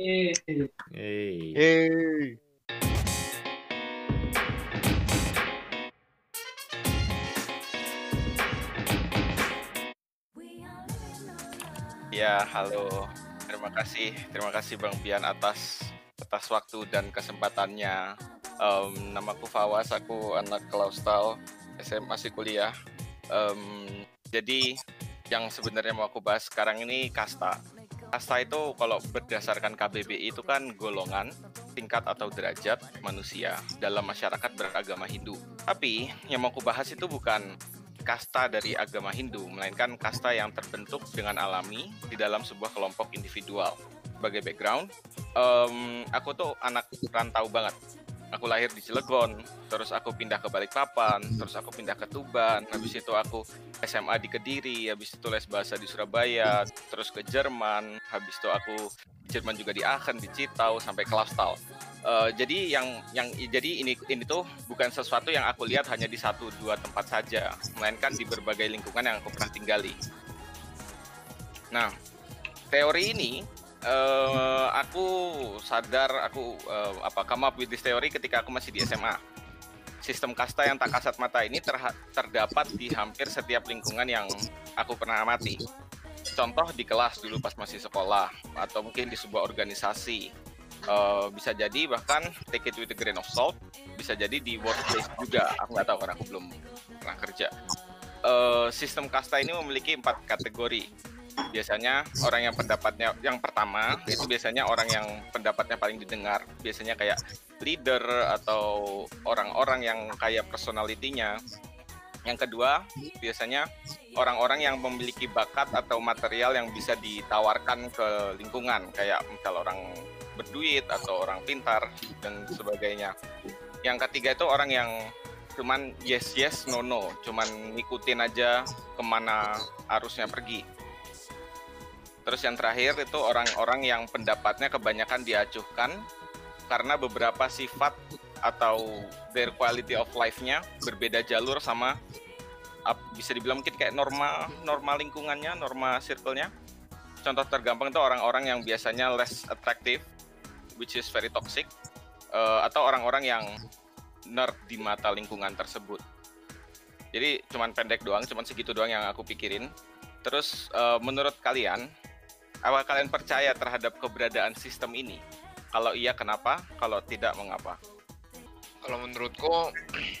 Eh, Hey. Ya, halo. Terima kasih, terima kasih Bang Bian atas atas waktu dan kesempatannya. Em, namaku Fawas, aku anak Klaustal, SMA masih kuliah. Em, jadi yang sebenarnya mau aku bahas sekarang ini kasta. Kasta itu kalau berdasarkan KBBI itu kan golongan, tingkat atau derajat manusia dalam masyarakat beragama Hindu. Tapi yang mau aku bahas itu bukan kasta dari agama Hindu, melainkan kasta yang terbentuk dengan alami di dalam sebuah kelompok individual. Sebagai background, em, aku tuh anak rantau banget. Aku lahir di Cilegon, terus aku pindah ke Balikpapan, terus aku pindah ke Tuban, habis itu aku SMA di Kediri, habis itu les bahasa di Surabaya, terus ke Jerman, habis itu aku Jerman juga di Aachen, di Citau, sampai Klausthal. Eh, jadi yang yang jadi ini ini tuh bukan sesuatu yang aku lihat hanya di satu dua tempat saja, melainkan di berbagai lingkungan yang aku pernah tinggali. Nah, teori ini eh, aku sadar aku eh, apa come up with this teori ketika aku masih di SMA. Sistem kasta yang tak kasat mata ini terha- terdapat di hampir setiap lingkungan yang aku pernah amati. Contoh di kelas dulu pas masih sekolah atau mungkin di sebuah organisasi Eh, bisa jadi bahkan take it with a grain of salt bisa jadi di workplace juga aku nggak tahu karena aku belum pernah kerja Eh, sistem kasta ini memiliki empat kategori biasanya orang yang pendapatnya yang pertama itu biasanya orang yang pendapatnya paling didengar. Biasanya kayak leader atau orang-orang yang kaya personalitinya yang kedua biasanya orang-orang yang memiliki bakat atau material yang bisa ditawarkan ke lingkungan. Kayak misal orang berduit atau orang pintar dan sebagainya. Yang ketiga itu orang yang cuman yes yes no no, cuman ngikutin aja ke mana arusnya pergi. Terus yang terakhir itu orang-orang yang pendapatnya kebanyakan diacuhkan karena beberapa sifat atau their quality of life-nya berbeda jalur sama bisa dibilang mungkin kayak norma norma lingkungannya, norma circle-nya. Contoh tergampang itu orang-orang yang biasanya less attractive, which is very toxic, eh, atau orang-orang yang nerd di mata lingkungan tersebut. Jadi cuman pendek doang, cuman segitu doang yang aku pikirin. Terus eh, menurut kalian, apa kalian percaya terhadap keberadaan sistem ini? Kalau iya kenapa? Kalau tidak mengapa? Kalau menurutku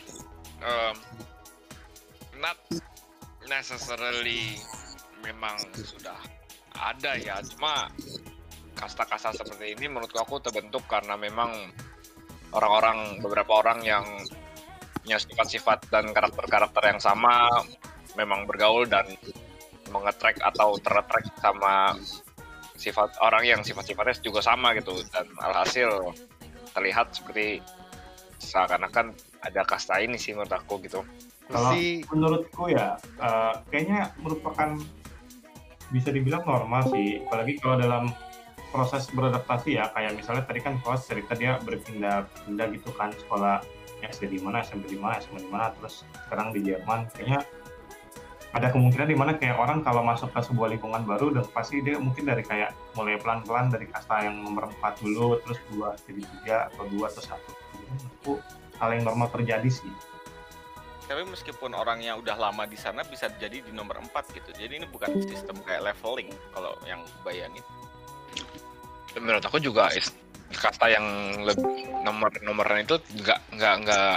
um, not necessarily memang sudah ada ya, cuma kasta-kasta seperti ini menurutku aku terbentuk karena memang orang-orang beberapa orang yang punya sifat-sifat dan karakter-karakter yang sama memang bergaul dan mengetrack atau terattract sama sifat orang yang sifat-sifatnya juga sama gitu. Dan alhasil terlihat seperti seakan-akan ada kasta ini sih menurut aku gitu. Kalau Si menurutku ya, eh, kayaknya merupakan bisa dibilang normal sih, apalagi kalau dalam proses beradaptasi ya, kayak misalnya tadi kan kelas cerita dia berpindah-pindah gitu kan sekolah SD di mana, SMP di mana, SMA di mana, terus sekarang di Jerman, kayaknya ada kemungkinan di mana kayak orang kalau masuk ke sebuah lingkungan baru dan pasti dia mungkin dari kayak mulai pelan-pelan dari kasta yang nomor 4 dulu terus dua jadi tiga atau dua atau satu menurutku hal yang normal terjadi sih Tapi meskipun orangnya udah lama di sana bisa jadi di nomor 4 gitu. Jadi ini bukan sistem kayak leveling kalau yang bayangin. Menurut aku juga kasta yang lebih nomor nomornya itu nggak nggak nggak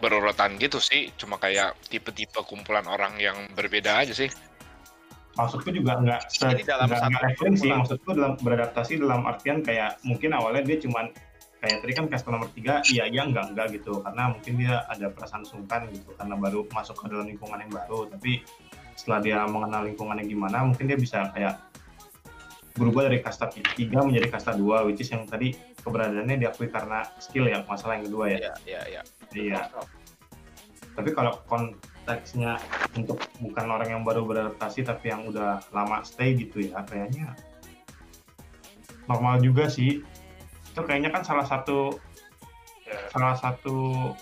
berurutan gitu sih. Cuma kayak tipe-tipe kumpulan orang yang berbeda aja sih. Maksudku juga nggak se dalam nggak- sih. maksudku dalam beradaptasi dalam artian kayak mungkin awalnya dia cuman kayak tadi kan kasta nomor tiga iya iya enggak enggak gitu. Karena mungkin dia ada perasaan sungkan gitu karena baru masuk ke dalam lingkungan yang baru. Tapi setelah dia mengenal lingkungannya gimana mungkin dia bisa kayak berubah dari kasta tiga menjadi kasta dua which is yang tadi keberadaannya diakui karena skill ya masalah yang kedua ya. Iya, iya, iya. Tapi kalau konteksnya untuk bukan orang yang baru beradaptasi tapi yang udah lama stay gitu ya kayaknya normal juga sih itu kayaknya kan salah satu salah satu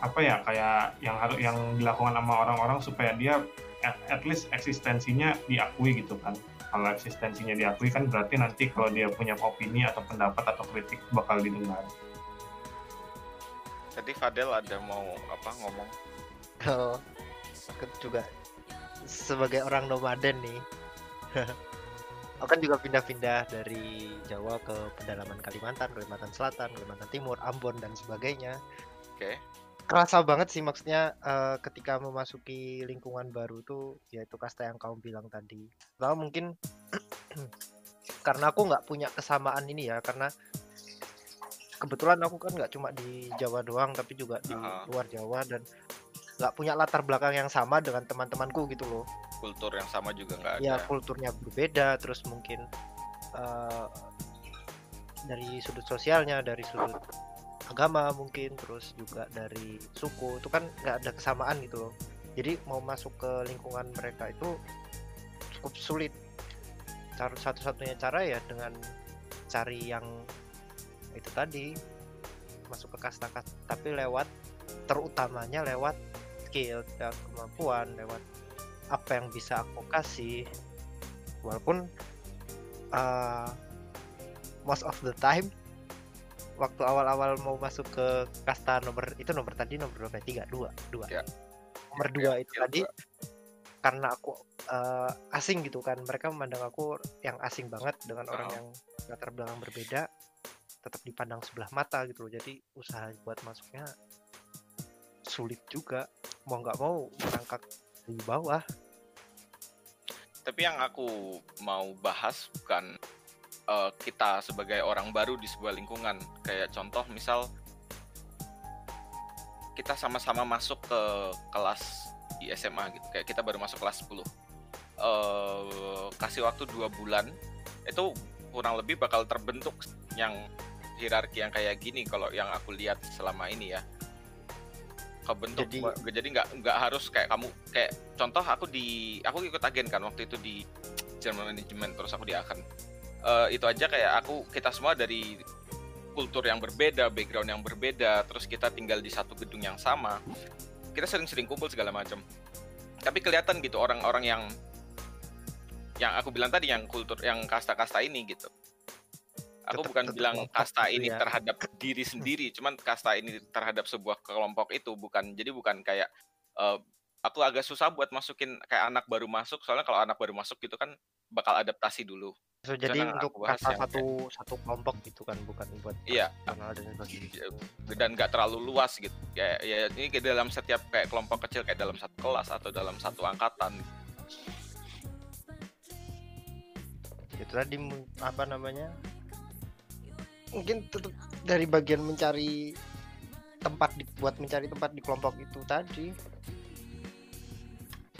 apa ya kayak yang harus yang dilakukan sama orang-orang supaya dia at, at least eksistensinya diakui gitu kan kalau eksistensinya diakui kan berarti nanti kalau dia punya opini atau pendapat atau kritik bakal didengar. Tadi Fadel ada mau apa ngomong? Kalau aku juga sebagai orang nomaden nih, aku kan juga pindah-pindah dari Jawa ke pedalaman Kalimantan, Kalimantan Selatan, Kalimantan Timur, Ambon dan sebagainya. Oke. Kerasa banget sih maksudnya eh, ketika memasuki lingkungan baru tuh yaitu kasta yang kamu bilang tadi. Lalu mungkin karena aku nggak punya kesamaan ini ya karena kebetulan aku kan nggak cuma di Jawa doang tapi juga di Ah. luar Jawa dan nggak punya latar belakang yang sama dengan teman-temanku gitu loh. Kultur yang sama juga nggak ada. Ya kulturnya berbeda terus mungkin eh, dari sudut sosialnya dari sudut agama mungkin terus juga dari suku itu kan nggak ada kesamaan gitu loh jadi mau masuk ke lingkungan mereka itu cukup sulit cara satu-satunya cara ya dengan cari yang itu tadi masuk ke kasta-kasta tapi lewat terutamanya lewat skill lewat kemampuan lewat apa yang bisa aku kasih walaupun uh, most of the time waktu awal-awal mau masuk ke kasta nomor itu nomor tadi nomor berapa ya? tiga dua dua Ya. nomor dua Ya, itu ya, tadi dua. karena aku uh, asing gitu kan mereka memandang aku yang asing banget dengan orang Oh. yang latar belakang berbeda tetap dipandang sebelah mata gitu loh jadi usaha buat masuknya sulit juga mau nggak mau merangkak di bawah Tapi yang aku mau bahas bukan eh, kita sebagai orang baru di sebuah lingkungan. Kayak contoh misal kita sama-sama masuk ke kelas di SMA gitu. Kayak kita baru masuk kelas 10. eh kasih waktu dua bulan itu kurang lebih bakal terbentuk yang hierarki yang kayak gini kalau yang aku lihat selama ini ya. Kebentuk Jadi- jadi nggak nggak harus kayak kamu kayak contoh aku di aku ikut agen kan waktu itu di General Management terus aku di agen Eh, itu aja kayak aku kita semua dari kultur yang berbeda background yang berbeda terus kita tinggal di satu gedung yang sama kita sering-sering kumpul segala macam. Tapi kelihatan gitu orang-orang yang yang aku bilang tadi yang kultur yang kasta-kasta ini gitu aku bukan tetap bilang kasta gitu ini ya. terhadap diri sendiri cuman kasta ini terhadap sebuah kelompok itu bukan. Jadi bukan kayak eh, aku agak susah buat masukin kayak anak baru masuk soalnya kalau anak baru masuk gitu kan bakal adaptasi dulu. So, jadi yang untuk kasta satu satu kelompok gitu kan bukan buat Iya. kenal dan nggak terlalu luas gitu. Kayak ya ini kayak dalam setiap kayak kelompok kecil kayak dalam satu kelas atau dalam satu angkatan. Itu tadi apa namanya mungkin tetap dari bagian mencari tempat di, buat mencari tempat di kelompok itu tadi.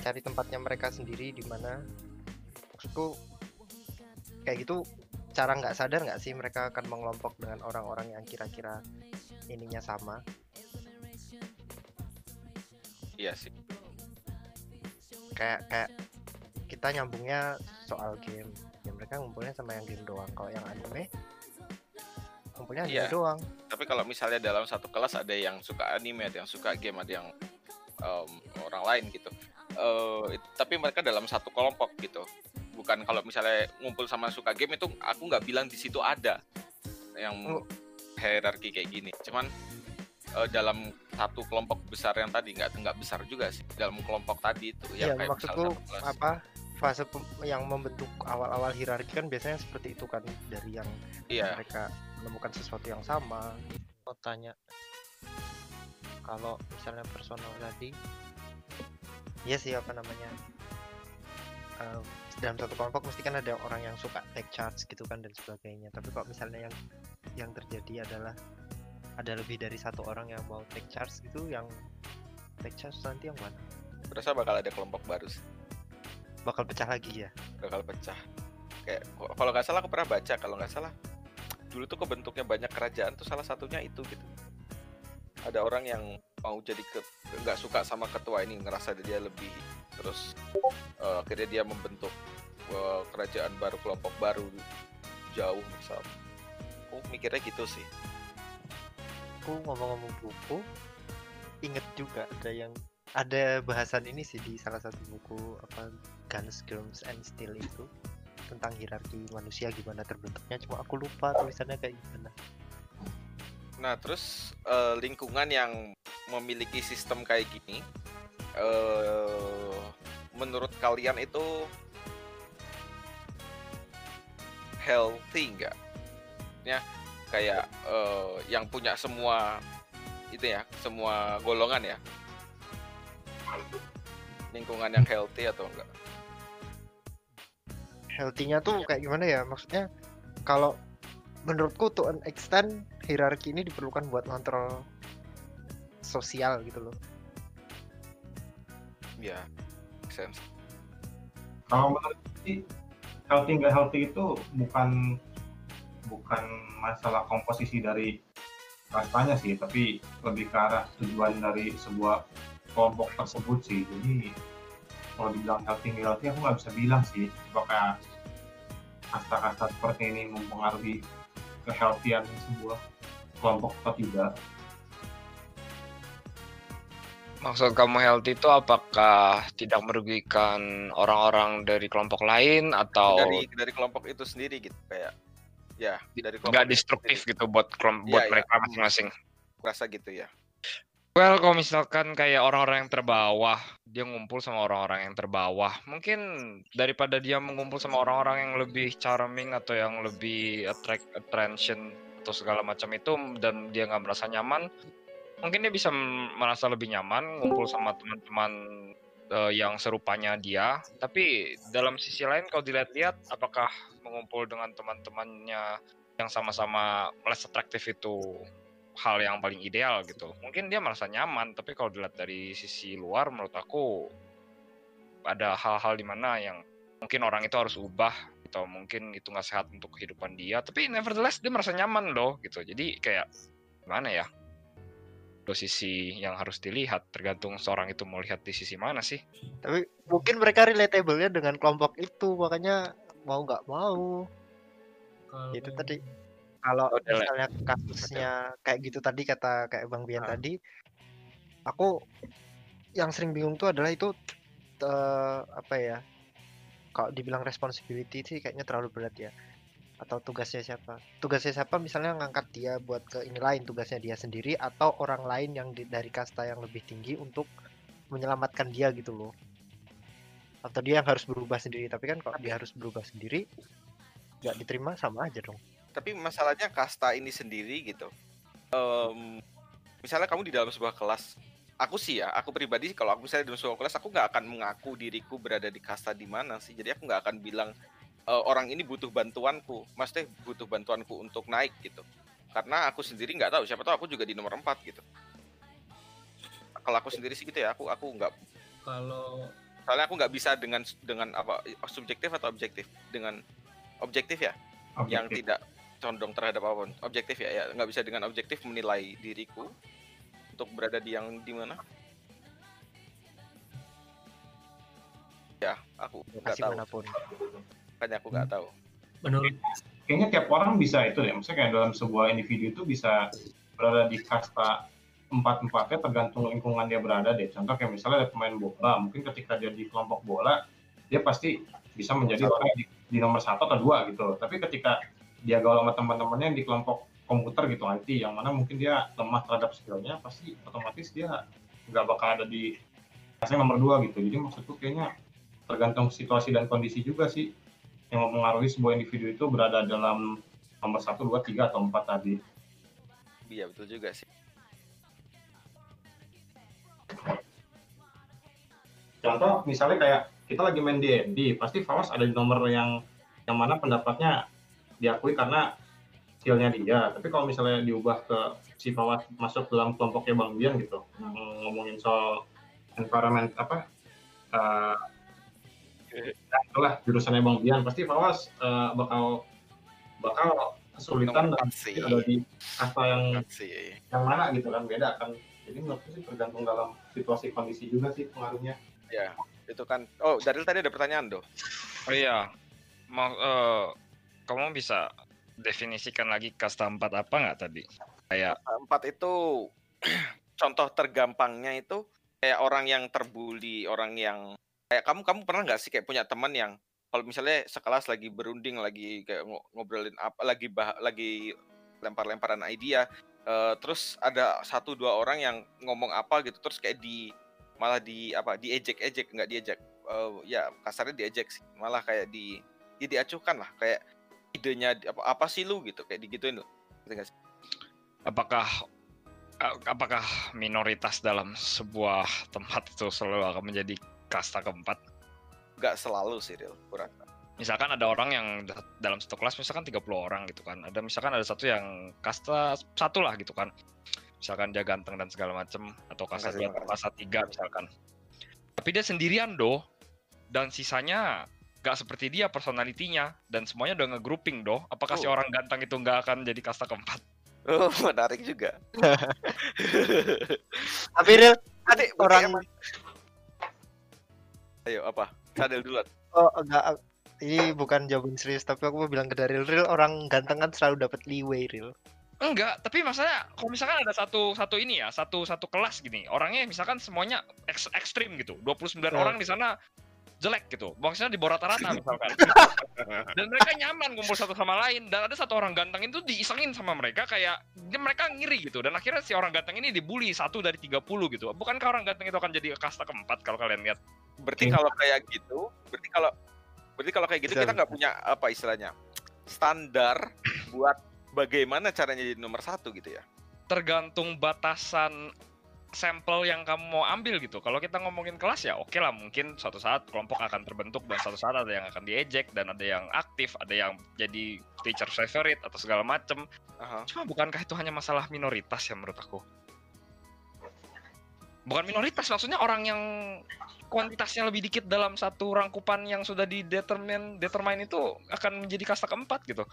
Cari tempatnya mereka sendiri di mana. Maksudku kayak gitu cara nggak sadar nggak sih mereka akan mengelompok dengan orang-orang yang kira-kira ininya sama? Iya sih. Kayak kayak kita nyambungnya soal game. Ya mereka ngumpulnya sama yang game doang. Kalau yang anime ngumpulnya anime Iya. doang tapi kalau misalnya dalam satu kelas ada yang suka anime ada yang suka game ada yang em, orang lain gitu Eh, it- tapi mereka dalam satu kelompok gitu bukan kalau misalnya ngumpul sama suka game itu aku nggak bilang di situ ada yang Oh. hierarki kayak gini cuman eh, dalam satu kelompok besar yang tadi nggak nggak besar juga sih dalam kelompok tadi itu Iya, yang kayak maksudku misalnya satu kelas. apa fase yang membentuk awal-awal hierarki kan biasanya seperti itu kan dari yang iya. mereka menemukan sesuatu yang sama. Mau tanya kalau misalnya personal tadi? Iya sih apa namanya em, dalam satu kelompok mesti kan ada orang yang suka take charge gitu kan dan sebagainya. Tapi kok misalnya yang yang terjadi adalah ada lebih dari satu orang yang mau take charge gitu yang take charge nanti yang mana? Berasa bakal ada kelompok baru sih bakal pecah lagi ya? Bakal pecah. Kayak kalau nggak salah aku pernah baca kalau nggak salah dulu tuh kebentuknya banyak kerajaan tuh salah satunya itu gitu. Ada orang yang mau jadi ke nggak suka sama ketua ini ngerasa dia lebih terus eh, akhirnya dia membentuk eh, kerajaan baru kelompok baru jauh misal. Aku mikirnya gitu sih. Aku ngomong-ngomong buku inget juga ada yang ada bahasan ini sih di salah satu buku apa Guns, Germs and Steel itu tentang hierarki manusia gimana terbentuknya cuma aku lupa tulisannya kayak gimana Nah, terus eh, lingkungan yang memiliki sistem kayak gini, eh, menurut kalian itu healthy nggak? Ya, kayak eh, yang punya semua itu ya, semua golongan ya. Lingkungan yang healthy atau enggak? healthy-nya tuh kayak gimana ya maksudnya kalau menurutku to an extent hierarki ini diperlukan buat ngontrol sosial gitu loh Ya, make sense. Kalau menurut sih healthy nggak healthy itu bukan bukan masalah komposisi dari kastanya sih, tapi lebih ke arah tujuan dari sebuah kelompok tersebut sih. Jadi kalau dibilang healthy nggak healthy aku nggak bisa bilang sih apakah kasta-kasta seperti ini mempengaruhi kehealthyan sebuah kelompok atau tidak. Maksud kamu healthy itu apakah tidak merugikan orang-orang dari kelompok lain atau Dari dari kelompok itu sendiri gitu kayak ya dari kelompok nggak destruktif sendiri. gitu buat kelom- Iya, buat iya. mereka masing-masing? Rasa gitu ya. Well, kalau misalkan kayak orang-orang yang terbawah, dia ngumpul sama orang-orang yang terbawah, mungkin daripada dia mengumpul sama orang-orang yang lebih charming atau yang lebih attract attention atau segala macam itu dan dia nggak merasa nyaman, mungkin dia bisa merasa lebih nyaman ngumpul sama teman-teman eh, yang serupanya dia. Tapi dalam sisi lain kalau dilihat-lihat, apakah mengumpul dengan teman-temannya yang sama-sama less atraktif itu hal yang paling ideal gitu. Mungkin dia merasa nyaman, tapi kalau dilihat dari sisi luar, menurut aku ada hal-hal di mana yang mungkin orang itu harus ubah atau mungkin itu nggak sehat untuk kehidupan dia. Tapi nevertheless dia merasa nyaman loh gitu. Jadi kayak gimana ya? Dua sisi yang harus dilihat, tergantung seorang itu mau lihat di sisi mana sih. tapi mungkin mereka relatable-nya dengan kelompok itu makanya mau nggak mau Kalau itu tadi kalau Oh, misalnya kasusnya kayak gitu tadi kata kayak Bang Bian Ah. tadi aku yang sering bingung tuh adalah itu eh, apa ya kalau dibilang responsibility sih kayaknya terlalu berat ya atau tugasnya siapa? Tugasnya siapa? Misalnya ngangkat dia buat ke ini lain tugasnya dia sendiri atau orang lain yang di- dari kasta yang lebih tinggi untuk menyelamatkan dia gitu loh. Atau dia yang harus berubah sendiri tapi kan kalau dia harus berubah sendiri nggak diterima sama aja dong tapi masalahnya kasta ini sendiri gitu. Em, misalnya kamu di dalam sebuah kelas aku sih ya aku pribadi kalau aku misalnya di dalam sebuah kelas aku nggak akan mengaku diriku berada di kasta di mana sih. Jadi aku nggak akan bilang "E, orang ini butuh bantuanku. Maksudnya butuh bantuanku untuk naik gitu. Karena aku sendiri nggak tahu siapa tahu aku juga di nomor 4 gitu. Kalau aku sendiri sih gitu ya aku aku nggak. Kalau soalnya aku nggak bisa dengan dengan apa subjektif atau objektif? Dengan objektif ya? Yang Objektif. tidak condong terhadap apa pun. Objektif ya ya. Nggak bisa dengan objektif menilai diriku untuk berada di yang di mana. Ya aku nggak tahu. mana pun. Makanya aku nggak tahu. Menurut kayaknya tiap orang bisa itu ya maksudnya kayak dalam sebuah individu itu bisa berada di kasta empat empatnya tergantung lingkungan dia berada deh. Contoh kayak misalnya ada pemain bola mungkin ketika dia di kelompok bola dia pasti bisa menjadi orang di, di nomor satu atau dua gitu. Tapi ketika dia gaul sama teman-temannya di kelompok komputer gitu IT yang mana mungkin dia lemah terhadap skillnya pasti otomatis dia nggak bakal ada di kasta nomor dua gitu jadi maksudku kayaknya tergantung situasi dan kondisi juga sih yang mempengaruhi sebuah individu itu berada dalam nomor satu, dua, tiga, atau empat tadi. iya betul juga sih Contoh misalnya kayak kita lagi main D&D, pasti Fawas ada di nomor yang yang mana pendapatnya diakui karena skillnya dia. Tapi kalau misalnya diubah ke si Fawas masuk dalam kelompoknya Bang Bian gitu, yang ngomongin soal environment apa, eh. ya itulah jurusannya Bang Bian, pasti Fawas eh, bakal bakal kesulitan dan ada di kasta yang yang mana gitu kan beda kan. Jadi menurutku sih tergantung dalam situasi kondisi juga sih pengaruhnya. Ya itu kan. Oh dari tadi ada pertanyaan doh. Oh iya, mau eh, kamu bisa definisikan lagi kasta empat apa nggak tadi? Kayak empat itu contoh tergampangnya itu kayak orang yang terbuli orang yang kayak kamu kamu pernah nggak sih kayak punya teman yang kalau misalnya sekelas lagi berunding lagi kayak ngo- ngobrolin apa lagi bah lagi lempar-lemparan idea eh, terus ada satu dua orang yang ngomong apa gitu terus kayak di malah di apa diejek-ejek nggak diejek Eh, ya kasarnya diejek sih malah kayak di ya diacuhkan lah kayak idenya apa apa sih lu gitu? Kayak digituin sih? apakah apakah minoritas dalam sebuah tempat itu selalu akan menjadi kasta keempat? Nggak selalu sih real kurang. Misalkan ada orang yang da- dalam satu kelas misalkan 30 orang gitu kan. Ada misalkan ada satu yang kasta satu lah gitu kan. Misalkan dia ganteng dan segala macem atau kasta dua kasta tiga misalkan. Tapi dia sendirian doh. Dan sisanya gak seperti dia personalitinya dan semuanya udah nge-grouping doh apakah si Oh. orang ganteng itu nggak akan jadi kasta keempat oh menarik juga Tapi real berarti orang emang- ayo apa Sadel duluan oh enggak ini bukan jawaban serius tapi aku mau bilang ke Daril real orang ganteng kan selalu dapat leeway real. Enggak, tapi maksudnya kalau misalkan ada satu satu ini ya, satu satu kelas gini, orangnya misalkan semuanya eks, ekstrim gitu. 29 Ya. orang di sana jelek gitu. Maksudnya di bawah rata-rata misalkan. dan mereka nyaman kumpul satu sama lain dan ada satu orang ganteng itu diisengin sama mereka kayak dia mereka ngiri gitu dan akhirnya si orang ganteng ini dibully satu dari 30 gitu. Bukankah orang ganteng itu akan jadi kasta keempat kalau kalian lihat? berarti Oke. kalau kayak gitu berarti kalau berarti kalau kayak gitu Bisa, kita nggak punya apa istilahnya standar buat bagaimana caranya jadi nomor satu gitu ya tergantung batasan sampel yang kamu mau ambil gitu. Kalau kita ngomongin kelas ya oke lah mungkin suatu saat kelompok akan terbentuk dan suatu saat ada yang akan diejek dan ada yang aktif, ada yang jadi teacher favorite atau segala macem. Aha. Cuma bukankah itu hanya masalah minoritas ya menurut aku? Bukan minoritas, maksudnya orang yang kuantitasnya lebih dikit dalam satu rangkupan yang sudah didetermine determine itu akan menjadi kasta keempat gitu.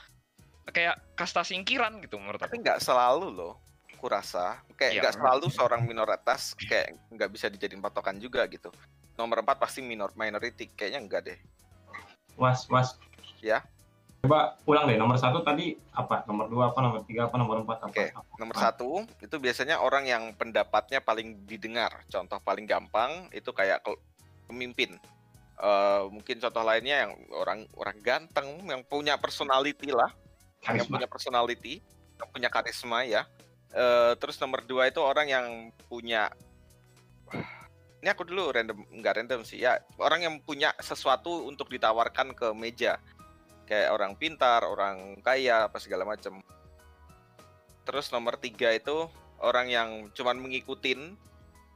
Kayak kasta singkiran gitu menurut aku. tapi nggak selalu loh aku rasa kayak Iya. nggak selalu seorang minoritas kayak nggak bisa dijadiin patokan juga gitu nomor empat pasti minor minority kayaknya enggak deh Was, was. Ya. Coba ulang deh, nomor satu tadi apa? Nomor dua apa? Nomor tiga apa? Nomor empat apa? Oke, Apa? Nomor satu itu biasanya orang yang pendapatnya paling didengar. Contoh paling gampang itu kayak pemimpin. Eh, mungkin contoh lainnya yang orang orang ganteng yang punya personality lah, yang Karisma. punya personality, yang punya karisma ya. Eh, terus nomor dua itu orang yang punya ini aku dulu random nggak random sih ya orang yang punya sesuatu untuk ditawarkan ke meja. Kayak orang pintar orang kaya apa segala macam terus nomor tiga itu orang yang cuman mengikutin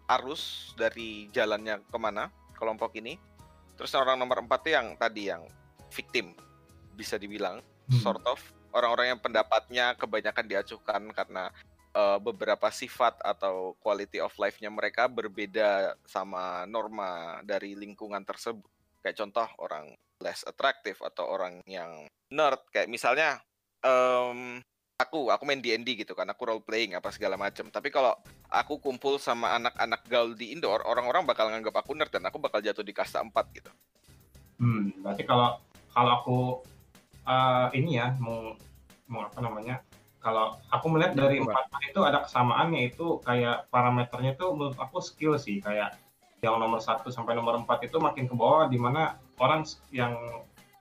arus dari jalannya ke mana kelompok ini. Terus orang nomor empat itu yang tadi yang victim bisa dibilang Hmm. sort of. Orang-orang yang pendapatnya kebanyakan diacuhkan karena eh, beberapa sifat atau quality of life-nya mereka berbeda sama norma dari lingkungan tersebut. Kayak contoh orang less attractive atau orang yang nerd kayak misalnya em, aku aku main D&D gitu kan, aku role playing apa segala macam. Tapi kalau aku kumpul sama anak-anak gaul di indoor, orang-orang bakal nganggap aku nerd dan aku bakal jatuh di kasta 4 gitu. Hmm, berarti kalau kalau aku eh, ini ya mau mau apa namanya? Kalau aku melihat dari empat hal itu ada kesamaannya itu kayak parameternya itu menurut aku skill sih. Kayak yang nomor satu sampai nomor empat itu makin ke bawah di mana orang yang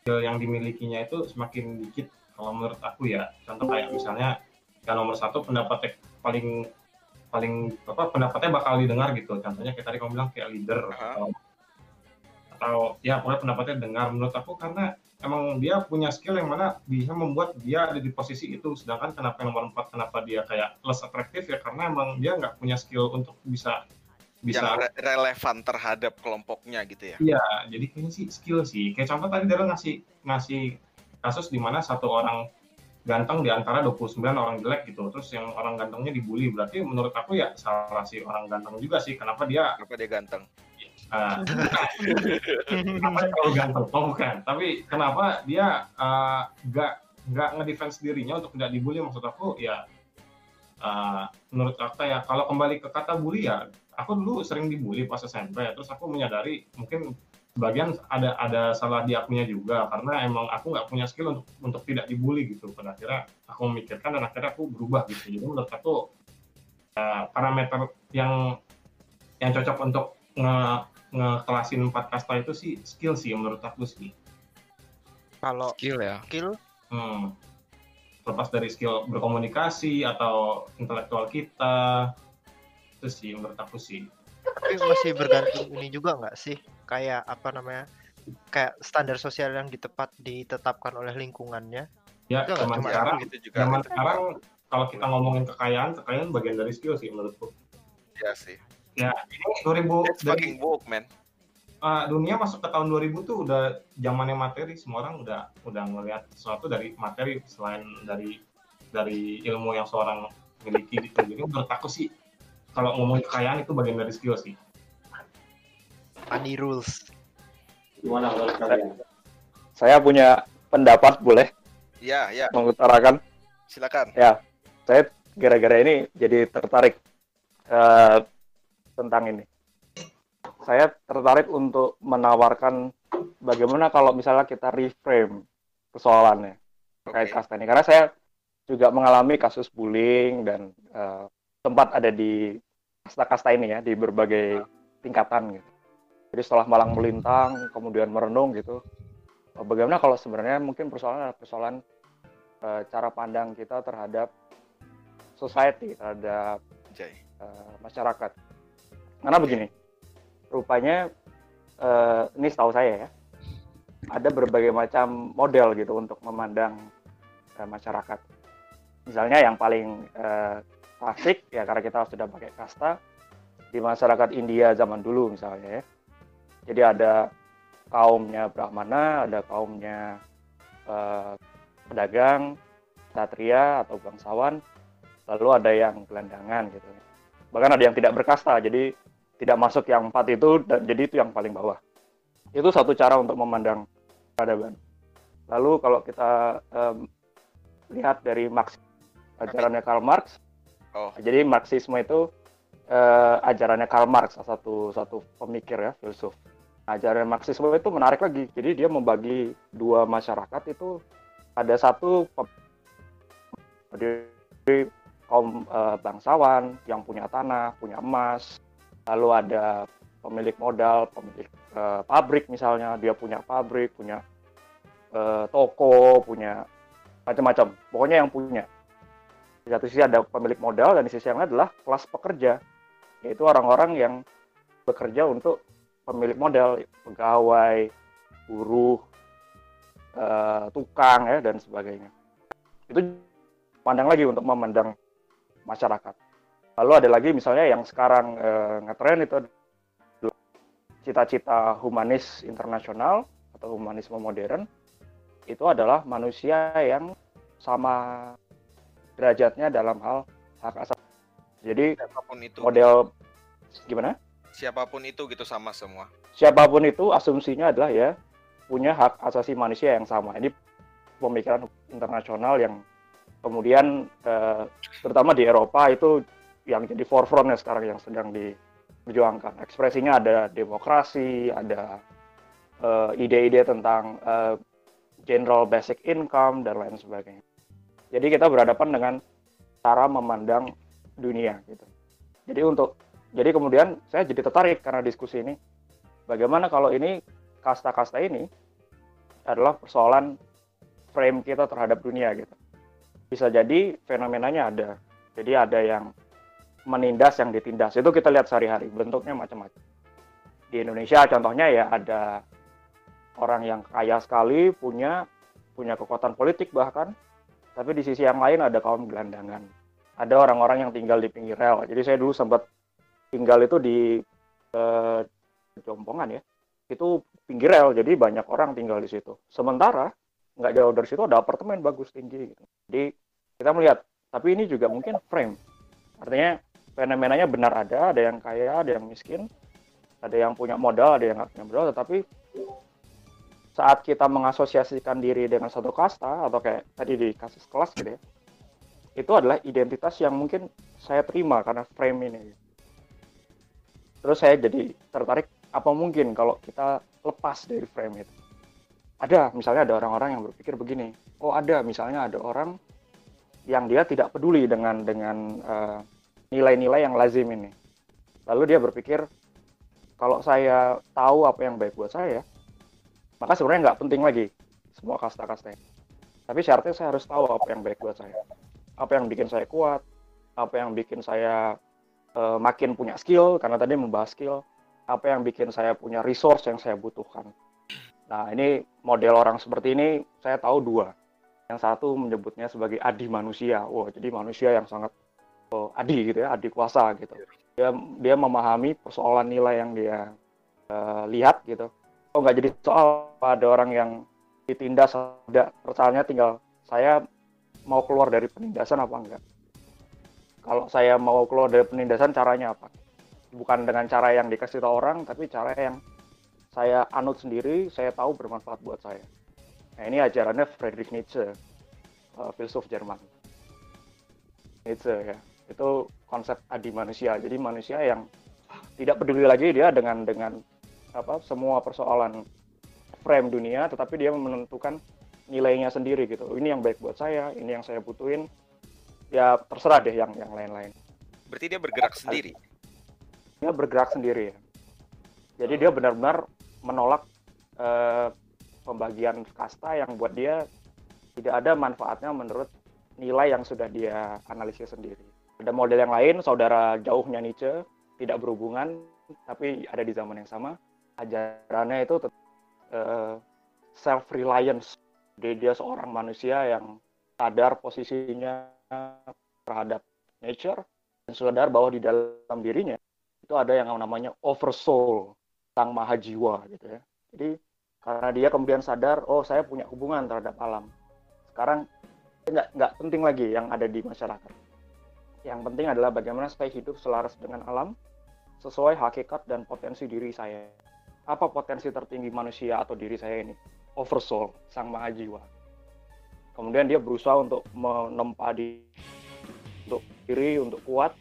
skill yang dimilikinya itu semakin dikit kalau menurut aku ya. Contoh kayak misalnya yang nomor satu pendapatnya paling paling apa pendapatnya bakal didengar gitu. Contohnya kayak tadi kamu bilang kayak leader Aha. atau atau ya pokoknya pendapatnya dengar menurut aku karena emang dia punya skill yang mana bisa membuat dia ada di posisi itu sedangkan kenapa nomor 4 kenapa dia kayak less atraktif ya karena emang dia nggak punya skill untuk bisa bisa Yang re- relevan terhadap kelompoknya gitu ya. Iya, jadi kayaknya sih skill sih. Kayak contoh tadi dia ngasih ngasih kasus di mana satu orang ganteng di antara 29 orang jelek gitu. Terus yang orang gantengnya dibully. Berarti menurut aku ya salah si orang ganteng juga sih. Kenapa dia Kenapa dia ganteng? uh, dia terlalu ganteng? Oh bukan. Tapi kenapa dia uh, nggak nggak ngedefense dirinya untuk tidak dibully? Maksud aku ya uh, menurut aku ya kalau kembali ke kata bully ya aku dulu sering dibully pas SMP terus aku menyadari mungkin sebagian ada ada salah di akunya juga karena emang aku nggak punya skill untuk untuk tidak dibully gitu pada akhirnya aku memikirkan dan akhirnya aku berubah gitu jadi menurut aku uh, parameter yang yang cocok untuk nge ngekelasin empat kasta itu sih skill sih menurut aku sih Kalau skill ya skill Hmm. Lepas dari skill berkomunikasi atau intelektual kita, itu sih menurut aku sih. tapi masih bergantung ini juga nggak sih? Kayak apa namanya? Kayak standar sosial yang ditepat ditetapkan oleh lingkungannya. Ya, Itu zaman cuma sekarang, gitu juga zaman sekarang kalau kita ngomongin kekayaan, kekayaan bagian dari skill sih menurutku. ya sih Ya, ini 2000 It's dari woke man uh, dunia masuk ke tahun 2000 tuh udah zamannya materi, semua orang udah udah ngelihat sesuatu dari materi selain dari dari ilmu yang seorang miliki gitu. Jadi menurut aku sih kalau ngomongin kekayaan itu bagian dari skill sih. Money rules. Gimana menurut kalian? Saya punya pendapat boleh ya ya mengutarakan. silakan Ya, saya gara-gara ini jadi tertarik eh, tentang ini. Saya tertarik untuk menawarkan bagaimana kalau misalnya kita reframe persoalannya terkait Oke. kasta ini. Karena saya juga mengalami kasus bullying dan eh, tempat ada di kasta-kasta ini ya di berbagai tingkatan gitu. Jadi setelah malang melintang, kemudian merenung gitu, eh, bagaimana kalau sebenarnya mungkin persoalan adalah persoalan eh, cara pandang kita terhadap society, terhadap eh, masyarakat. Karena begini, rupanya eh, ini setahu saya ya, ada berbagai macam model gitu untuk memandang eh, masyarakat. Misalnya yang paling eh, klasik ya karena kita sudah pakai kasta di masyarakat India zaman dulu misalnya ya. Jadi ada kaumnya Brahmana, ada kaumnya eh, pedagang, satria atau bangsawan, lalu ada yang gelandangan gitu. Bahkan ada yang tidak berkasta, jadi tidak masuk yang empat itu, dan jadi itu yang paling bawah. Itu satu cara untuk memandang peradaban. Lalu kalau kita em, lihat dari Marx, ajarannya Karl Marx, oh jadi Marxisme itu eh, ajarannya Karl Marx, satu satu pemikir ya, filsuf. Ajaran Marxisme itu menarik lagi. Jadi dia membagi dua masyarakat itu ada satu jadi kaum eh, bangsawan yang punya tanah, punya emas, lalu ada pemilik modal, pemilik eh, pabrik misalnya, dia punya pabrik, punya eh, toko, punya macam-macam. Pokoknya yang punya. Di satu sisi ada pemilik modal dan di sisi yang lain adalah kelas pekerja, yaitu orang-orang yang bekerja untuk pemilik modal, pegawai, buruh, eh, tukang ya dan sebagainya. Itu pandang lagi untuk memandang masyarakat. Lalu ada lagi misalnya yang sekarang eh, ngetren itu cita-cita humanis internasional atau humanisme modern itu adalah manusia yang sama derajatnya dalam hal hak asasi. Jadi siapa pun itu model gimana? siapa pun itu gitu sama semua Siapa pun itu asumsinya adalah ya punya hak asasi manusia yang sama. Ini pemikiran internasional yang kemudian eh, terutama di Eropa itu yang jadi forefrontnya sekarang yang sedang diperjuangkan. Ekspresinya ada demokrasi, ada eh, ide-ide tentang eh, general basic income dan lain sebagainya. Jadi kita berhadapan dengan cara memandang dunia gitu. Jadi untuk jadi kemudian saya jadi tertarik karena diskusi ini. Bagaimana kalau ini kasta-kasta ini adalah persoalan frame kita terhadap dunia gitu. Bisa jadi fenomenanya ada. Jadi ada yang menindas yang ditindas. Itu kita lihat sehari-hari, bentuknya macam-macam. Di Indonesia contohnya ya ada orang yang kaya sekali, punya punya kekuatan politik bahkan, tapi di sisi yang lain ada kaum gelandangan. Ada orang-orang yang tinggal di pinggir rel. Jadi saya dulu sempat tinggal itu di eh, Jompongan ya. Itu pinggir rel, jadi banyak orang tinggal di situ. Sementara nggak jauh dari situ ada apartemen bagus tinggi gitu. Jadi kita melihat, tapi ini juga mungkin frame. Artinya fenomenanya benar ada, ada yang kaya, ada yang miskin, ada yang punya modal, ada yang nggak punya modal, tetapi saat kita mengasosiasikan diri dengan satu kasta atau kayak tadi di kasus kelas gitu ya, itu adalah identitas yang mungkin saya terima karena frame ini. Terus saya jadi tertarik apa mungkin kalau kita lepas dari frame itu. Ada, misalnya ada orang-orang yang berpikir begini. Oh ada, misalnya ada orang yang dia tidak peduli dengan dengan eh, nilai-nilai yang lazim ini. Lalu dia berpikir kalau saya tahu apa yang baik buat saya, maka sebenarnya nggak penting lagi semua kasta-kasta. Tapi syaratnya saya harus tahu apa yang baik buat saya. Apa yang bikin saya kuat, apa yang bikin saya uh, makin punya skill, karena tadi membahas skill, apa yang bikin saya punya resource yang saya butuhkan. Nah, ini model orang seperti ini saya tahu dua. Yang satu menyebutnya sebagai adi manusia. Wah, jadi manusia yang sangat adi gitu ya, adi kuasa gitu. Dia dia memahami persoalan nilai yang dia uh, lihat gitu. Oh, nggak jadi soal ada orang yang ditindas ada persoalannya tinggal saya mau keluar dari penindasan apa enggak. Kalau saya mau keluar dari penindasan caranya apa? Bukan dengan cara yang dikasih tahu orang, tapi cara yang saya anut sendiri, saya tahu bermanfaat buat saya. Nah, ini ajarannya Friedrich Nietzsche, uh, filsuf Jerman. Nietzsche ya, itu konsep adi manusia. Jadi manusia yang tidak peduli lagi dia dengan dengan apa semua persoalan frame dunia, tetapi dia menentukan nilainya sendiri gitu. Ini yang baik buat saya, ini yang saya butuhin. Ya terserah deh yang yang lain-lain. Berarti dia bergerak sendiri. Dia bergerak sendiri ya. Jadi dia benar-benar menolak uh, pembagian kasta yang buat dia tidak ada manfaatnya menurut nilai yang sudah dia analisis sendiri. Ada model yang lain, saudara jauhnya Nietzsche, tidak berhubungan, tapi ada di zaman yang sama. Ajarannya itu uh, self-reliance. Jadi dia seorang manusia yang sadar posisinya terhadap nature, dan sadar bahwa di dalam dirinya itu ada yang namanya oversoul, sang maha jiwa gitu ya. Jadi karena dia kemudian sadar oh saya punya hubungan terhadap alam sekarang nggak nggak penting lagi yang ada di masyarakat yang penting adalah bagaimana saya hidup selaras dengan alam sesuai hakikat dan potensi diri saya. Apa potensi tertinggi manusia atau diri saya ini? Oversoul sang maha jiwa. Kemudian dia berusaha untuk menempa di untuk diri untuk kuat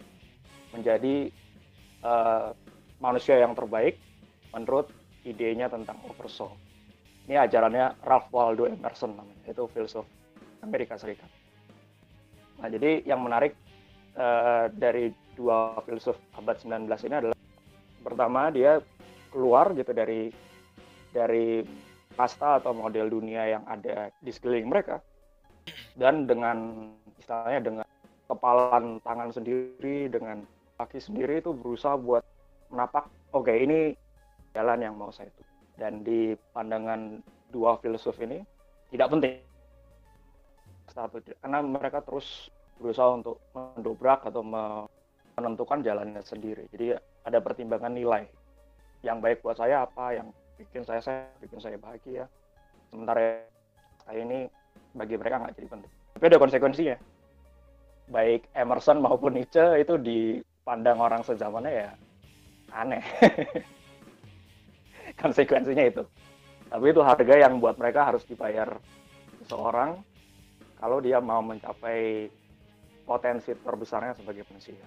menjadi uh, manusia yang terbaik menurut idenya tentang oversoul. Ini ajarannya Ralph Waldo Emerson itu filsuf Amerika Serikat. Nah, jadi yang menarik uh, dari dua filsuf abad 19 ini adalah pertama dia keluar gitu dari dari kasta atau model dunia yang ada di sekeliling mereka. Dan dengan istilahnya dengan kepalan tangan sendiri dengan kaki sendiri itu berusaha buat menapak oke okay, ini jalan yang mau saya tuju. Dan di pandangan dua filsuf ini tidak penting. Satu karena mereka terus berusaha untuk mendobrak atau menentukan jalannya sendiri. Jadi ada pertimbangan nilai. Yang baik buat saya apa yang bikin saya saya bikin saya bahagia. Sementara saya ini bagi mereka nggak jadi penting. Tapi ada konsekuensinya. Baik Emerson maupun Nietzsche itu dipandang orang sezamannya ya aneh. Konsekuensinya itu. Tapi itu harga yang buat mereka harus dibayar seseorang kalau dia mau mencapai potensi terbesarnya sebagai manusia.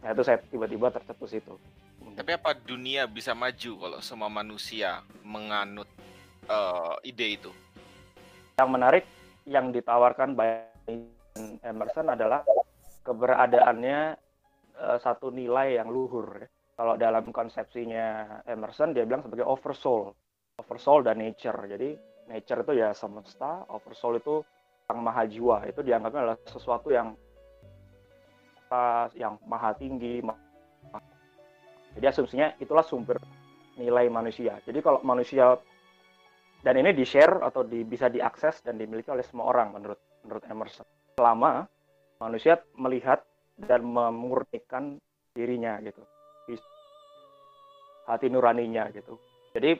Nah itu saya tiba-tiba tercetus itu. Tapi apa dunia bisa maju kalau semua manusia menganut uh, ide itu? Yang menarik yang ditawarkan by Emerson adalah keberadaannya uh, satu nilai yang luhur ya. Kalau dalam konsepsinya Emerson dia bilang sebagai oversoul. Oversoul dan nature. Jadi nature itu ya semesta oversoul itu yang maha jiwa. Itu dianggapnya adalah sesuatu yang yang maha tinggi jadi asumsinya itulah sumber nilai manusia. Jadi kalau manusia dan ini di share atau di, bisa diakses dan dimiliki oleh semua orang menurut menurut Emerson. Selama manusia melihat dan memurnikan dirinya gitu. Hati nuraninya gitu. Jadi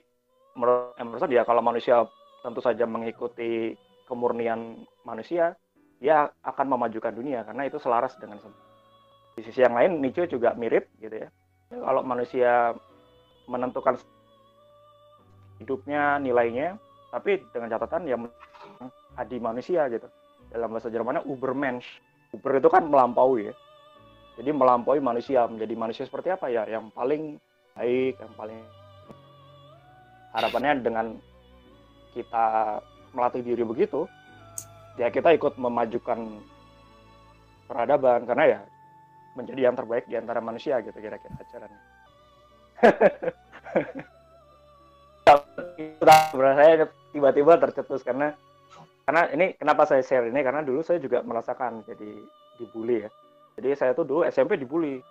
menurut Emerson ya kalau manusia tentu saja mengikuti kemurnian manusia, dia akan memajukan dunia karena itu selaras dengan di sisi yang lain Nietzsche juga mirip gitu ya. kalau manusia menentukan hidupnya nilainya, tapi dengan catatan yang adi manusia gitu. Dalam bahasa Jermannya Ubermensch. Uber itu kan melampaui ya. Jadi melampaui manusia menjadi manusia seperti apa ya? Yang paling baik yang paling harapannya dengan kita melatih diri begitu ya kita ikut memajukan peradaban karena ya menjadi yang terbaik di antara manusia gitu kira-kira acaranya. saya tiba-tiba tercetus karena karena ini kenapa saya share ini karena dulu saya juga merasakan jadi dibully ya. Jadi saya tuh dulu SMP dibully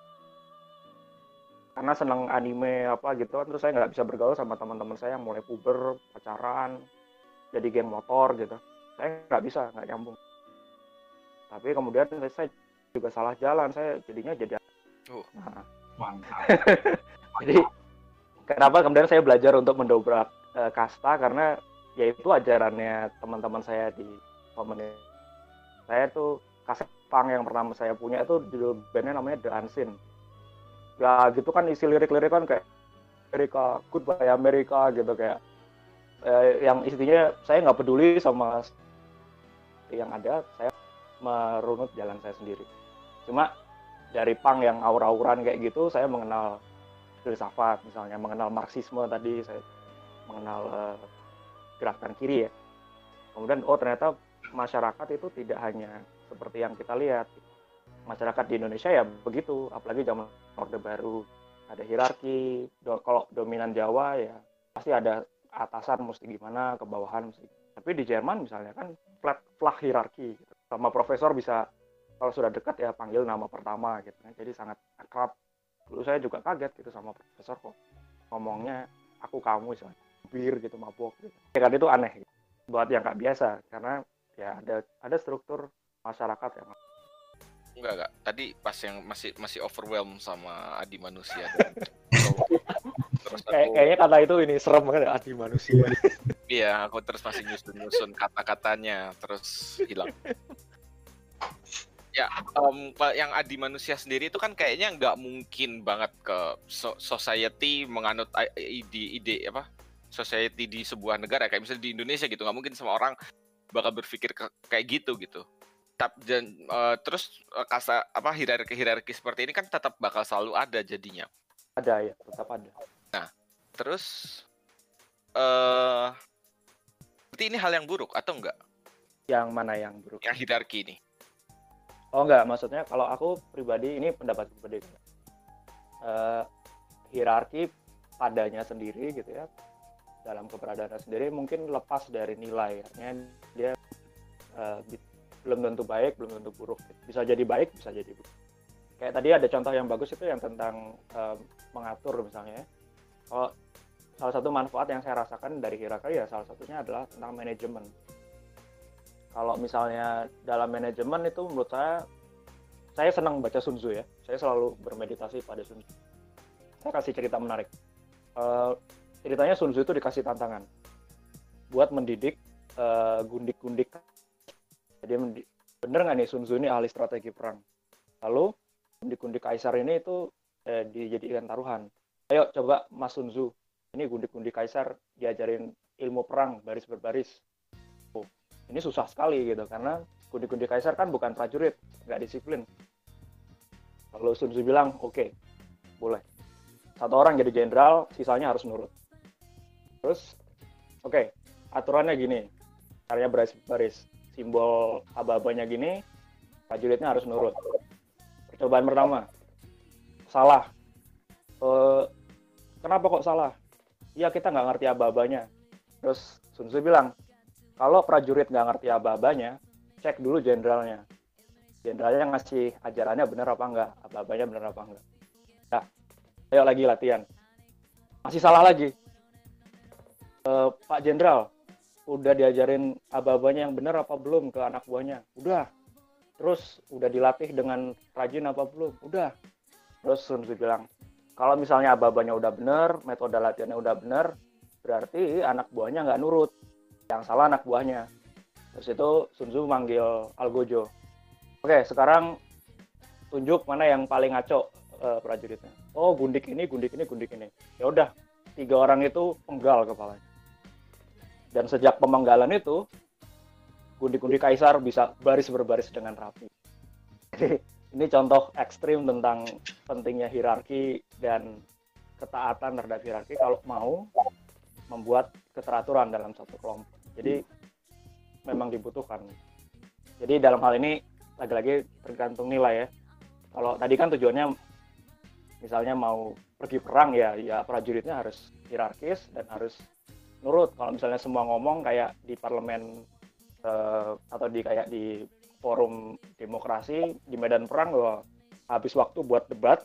karena seneng anime apa gitu kan terus saya nggak bisa bergaul sama teman-teman saya yang mulai puber pacaran jadi geng motor gitu. Saya nggak bisa nggak nyambung. Tapi kemudian saya juga salah jalan saya jadinya jadi Uh. nah, Mantap. jadi kenapa kemudian saya belajar untuk mendobrak eh, kasta? Karena yaitu ajarannya teman-teman saya di komunitas. Saya tuh kaset punk yang pertama saya punya itu judul bandnya namanya The Unseen. Ya gitu kan isi lirik-lirik kan kayak Amerika Goodbye Amerika gitu kayak eh, yang intinya saya nggak peduli sama yang ada saya merunut jalan saya sendiri. Cuma dari punk yang aur-auran kayak gitu saya mengenal filsafat misalnya mengenal marxisme tadi saya mengenal eh, gerakan kiri ya. Kemudian oh ternyata masyarakat itu tidak hanya seperti yang kita lihat. Masyarakat di Indonesia ya begitu apalagi zaman orde baru. Ada hierarki do- kalau dominan Jawa ya pasti ada atasan mesti gimana ke bawahan mesti tapi di Jerman misalnya kan flat flat hierarki gitu. sama profesor bisa kalau sudah dekat ya panggil nama pertama gitu kan jadi sangat akrab dulu saya juga kaget gitu sama profesor kok ngomongnya aku kamu misalnya bir gitu mabok gitu ya kan itu aneh gitu. buat yang nggak biasa karena ya ada ada struktur masyarakat yang Enggak, enggak. Tadi pas yang masih masih overwhelmed sama adi manusia. terus aku, kayaknya kata itu ini serem banget ya, adi manusia iya, aku terus masih nyusun-nyusun kata-katanya, terus hilang. Ya, pa- yang adi manusia sendiri itu kan kayaknya nggak mungkin banget ke so- society menganut i- ide ide apa society di sebuah negara kayak misalnya di Indonesia gitu nggak mungkin semua orang bakal berpikir ke- kayak gitu gitu. Tap, dan eh, terus eh, kasta apa hierarki hierarki seperti ini kan tetap bakal selalu ada jadinya. ada ya tetap ada Terus eh berarti ini hal yang buruk atau enggak? yang mana yang buruk? Yang hierarki ini. oh enggak. Maksudnya kalau aku pribadi ini pendapat pribadi. Eh, hierarki padanya sendiri gitu ya. Dalam keberadaannya sendiri mungkin lepas dari nilai artinya dia bi- belum tentu baik belum tentu buruk. Bisa jadi baik bisa jadi buruk. Kayak tadi ada contoh yang bagus itu yang tentang eh, mengatur misalnya ya. Kalau salah satu manfaat yang saya rasakan dari hierarki ya salah satunya adalah tentang manajemen. Kalau misalnya dalam manajemen itu menurut saya saya senang baca Sun Tzu ya. Saya selalu bermeditasi pada Sun Tzu. Saya kasih cerita menarik. Eh, ceritanya Sun Tzu itu dikasih tantangan buat mendidik eh, gundik-gundik. Jadi bener nggak nih Sun Tzu ini ahli strategi perang? Lalu gundik-gundik kaisar ini itu eh, dijadikan taruhan ayo coba Mas Sun Tzu. Ini gundik-gundik kaisar diajarin ilmu perang baris berbaris. Oh, ini susah sekali gitu karena gundik-gundik kaisar kan bukan prajurit nggak disiplin. Lalu Sun Tzu bilang oke boleh. Satu orang jadi jenderal sisanya harus nurut. Terus oke aturannya gini. Caranya baris baris simbol aba-abanya gini prajuritnya harus nurut. Percobaan pertama salah. Eh, kenapa kok salah? Iya kita nggak ngerti aba-abanya. Terus Sun Tzu bilang kalau prajurit nggak ngerti aba-abanya cek dulu jenderalnya. Jenderalnya ngasih ajarannya benar apa enggak aba-abanya benar apa enggak nah ayo lagi latihan. Masih salah lagi. Eh, Pak Jenderal udah diajarin aba-abanya yang benar apa belum ke anak buahnya? Udah. Terus udah dilatih dengan rajin apa belum? Udah. Terus Sun Tzu bilang kalau misalnya aba-abanya udah benar metode latihannya udah benar berarti anak buahnya nggak nurut. Yang salah anak buahnya. Terus itu Sun Tzu manggil Algojo oke sekarang tunjuk mana yang paling ngaco eh, prajuritnya. Oh gundik ini gundik ini gundik ini. Ya udah tiga orang itu penggal kepalanya. Dan sejak pemenggalan itu gundik-gundik kaisar bisa baris berbaris dengan rapi. Jadi ini contoh ekstrim tentang pentingnya hierarki dan ketaatan terhadap hierarki kalau mau membuat keteraturan dalam satu kelompok. Jadi memang dibutuhkan. Jadi dalam hal ini lagi-lagi tergantung nilai ya. Kalau tadi kan tujuannya misalnya mau pergi perang ya ya prajuritnya harus hierarkis dan harus nurut. Kalau misalnya semua ngomong kayak di parlemen eh, atau di kayak di forum demokrasi di medan perang loh. Habis waktu buat debat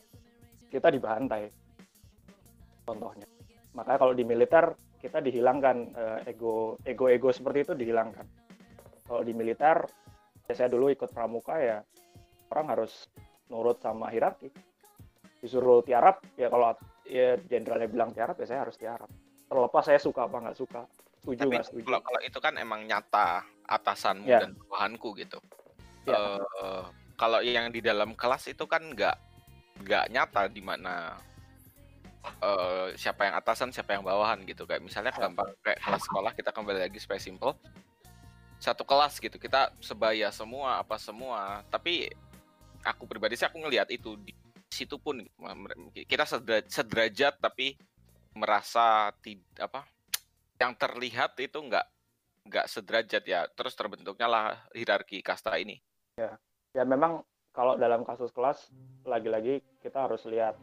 kita dibantai contohnya. Makanya kalau di militer kita dihilangkan eh, ego ego ego seperti itu dihilangkan. Kalau di militer ya saya dulu ikut pramuka ya orang harus nurut sama hierarki. Disuruh tiarap ya kalau ya jenderalnya bilang tiarap ya saya harus tiarap. Terlepas saya suka apa nggak suka setuju nggak setuju. kalau kalau itu kan emang nyata atasanmu Ya. dan bawahanku gitu. Ya. Eh, kalau yang di dalam kelas itu kan nggak nggak nyata di mana eh, siapa yang atasan siapa yang bawahan gitu kayak misalnya Ya. gampang kayak kelas sekolah kita kembali lagi supaya simple satu kelas gitu kita sebaya semua apa semua tapi aku pribadi sih aku ngelihat itu di situ pun gitu. kita sedera- sederajat tapi merasa tidak apa yang terlihat itu nggak nggak sederajat ya terus terbentuknya lah hierarki kasta ini ya memang kalau dalam kasus kelas lagi-lagi kita harus lihat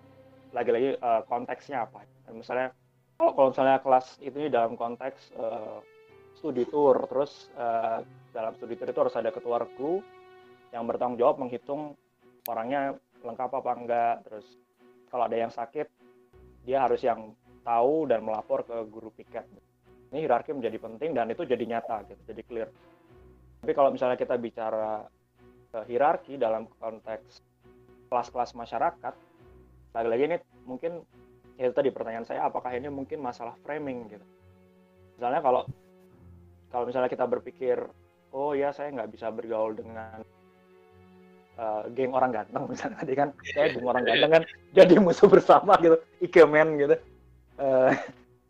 lagi-lagi eh, konteksnya apa. Misalnya kalau kalau misalnya kelas itu dalam konteks eh, studi tour terus eh, dalam studi tour itu harus ada ketua regu yang bertanggung jawab menghitung orangnya lengkap apa enggak. Terus kalau ada yang sakit dia harus yang tahu dan melapor ke guru piket. Ini hierarki menjadi penting dan itu jadi nyata gitu jadi clear. Tapi kalau misalnya kita bicara hierarki dalam konteks kelas-kelas masyarakat lagi-lagi ini mungkin ya tadi pertanyaan saya apakah ini mungkin masalah framing gitu? Misalnya kalau kalau misalnya kita berpikir oh ya saya nggak bisa bergaul dengan eh, geng orang ganteng misalnya tadi kan saya geng orang ganteng kan jadi musuh bersama gitu ikemen gitu. Eh,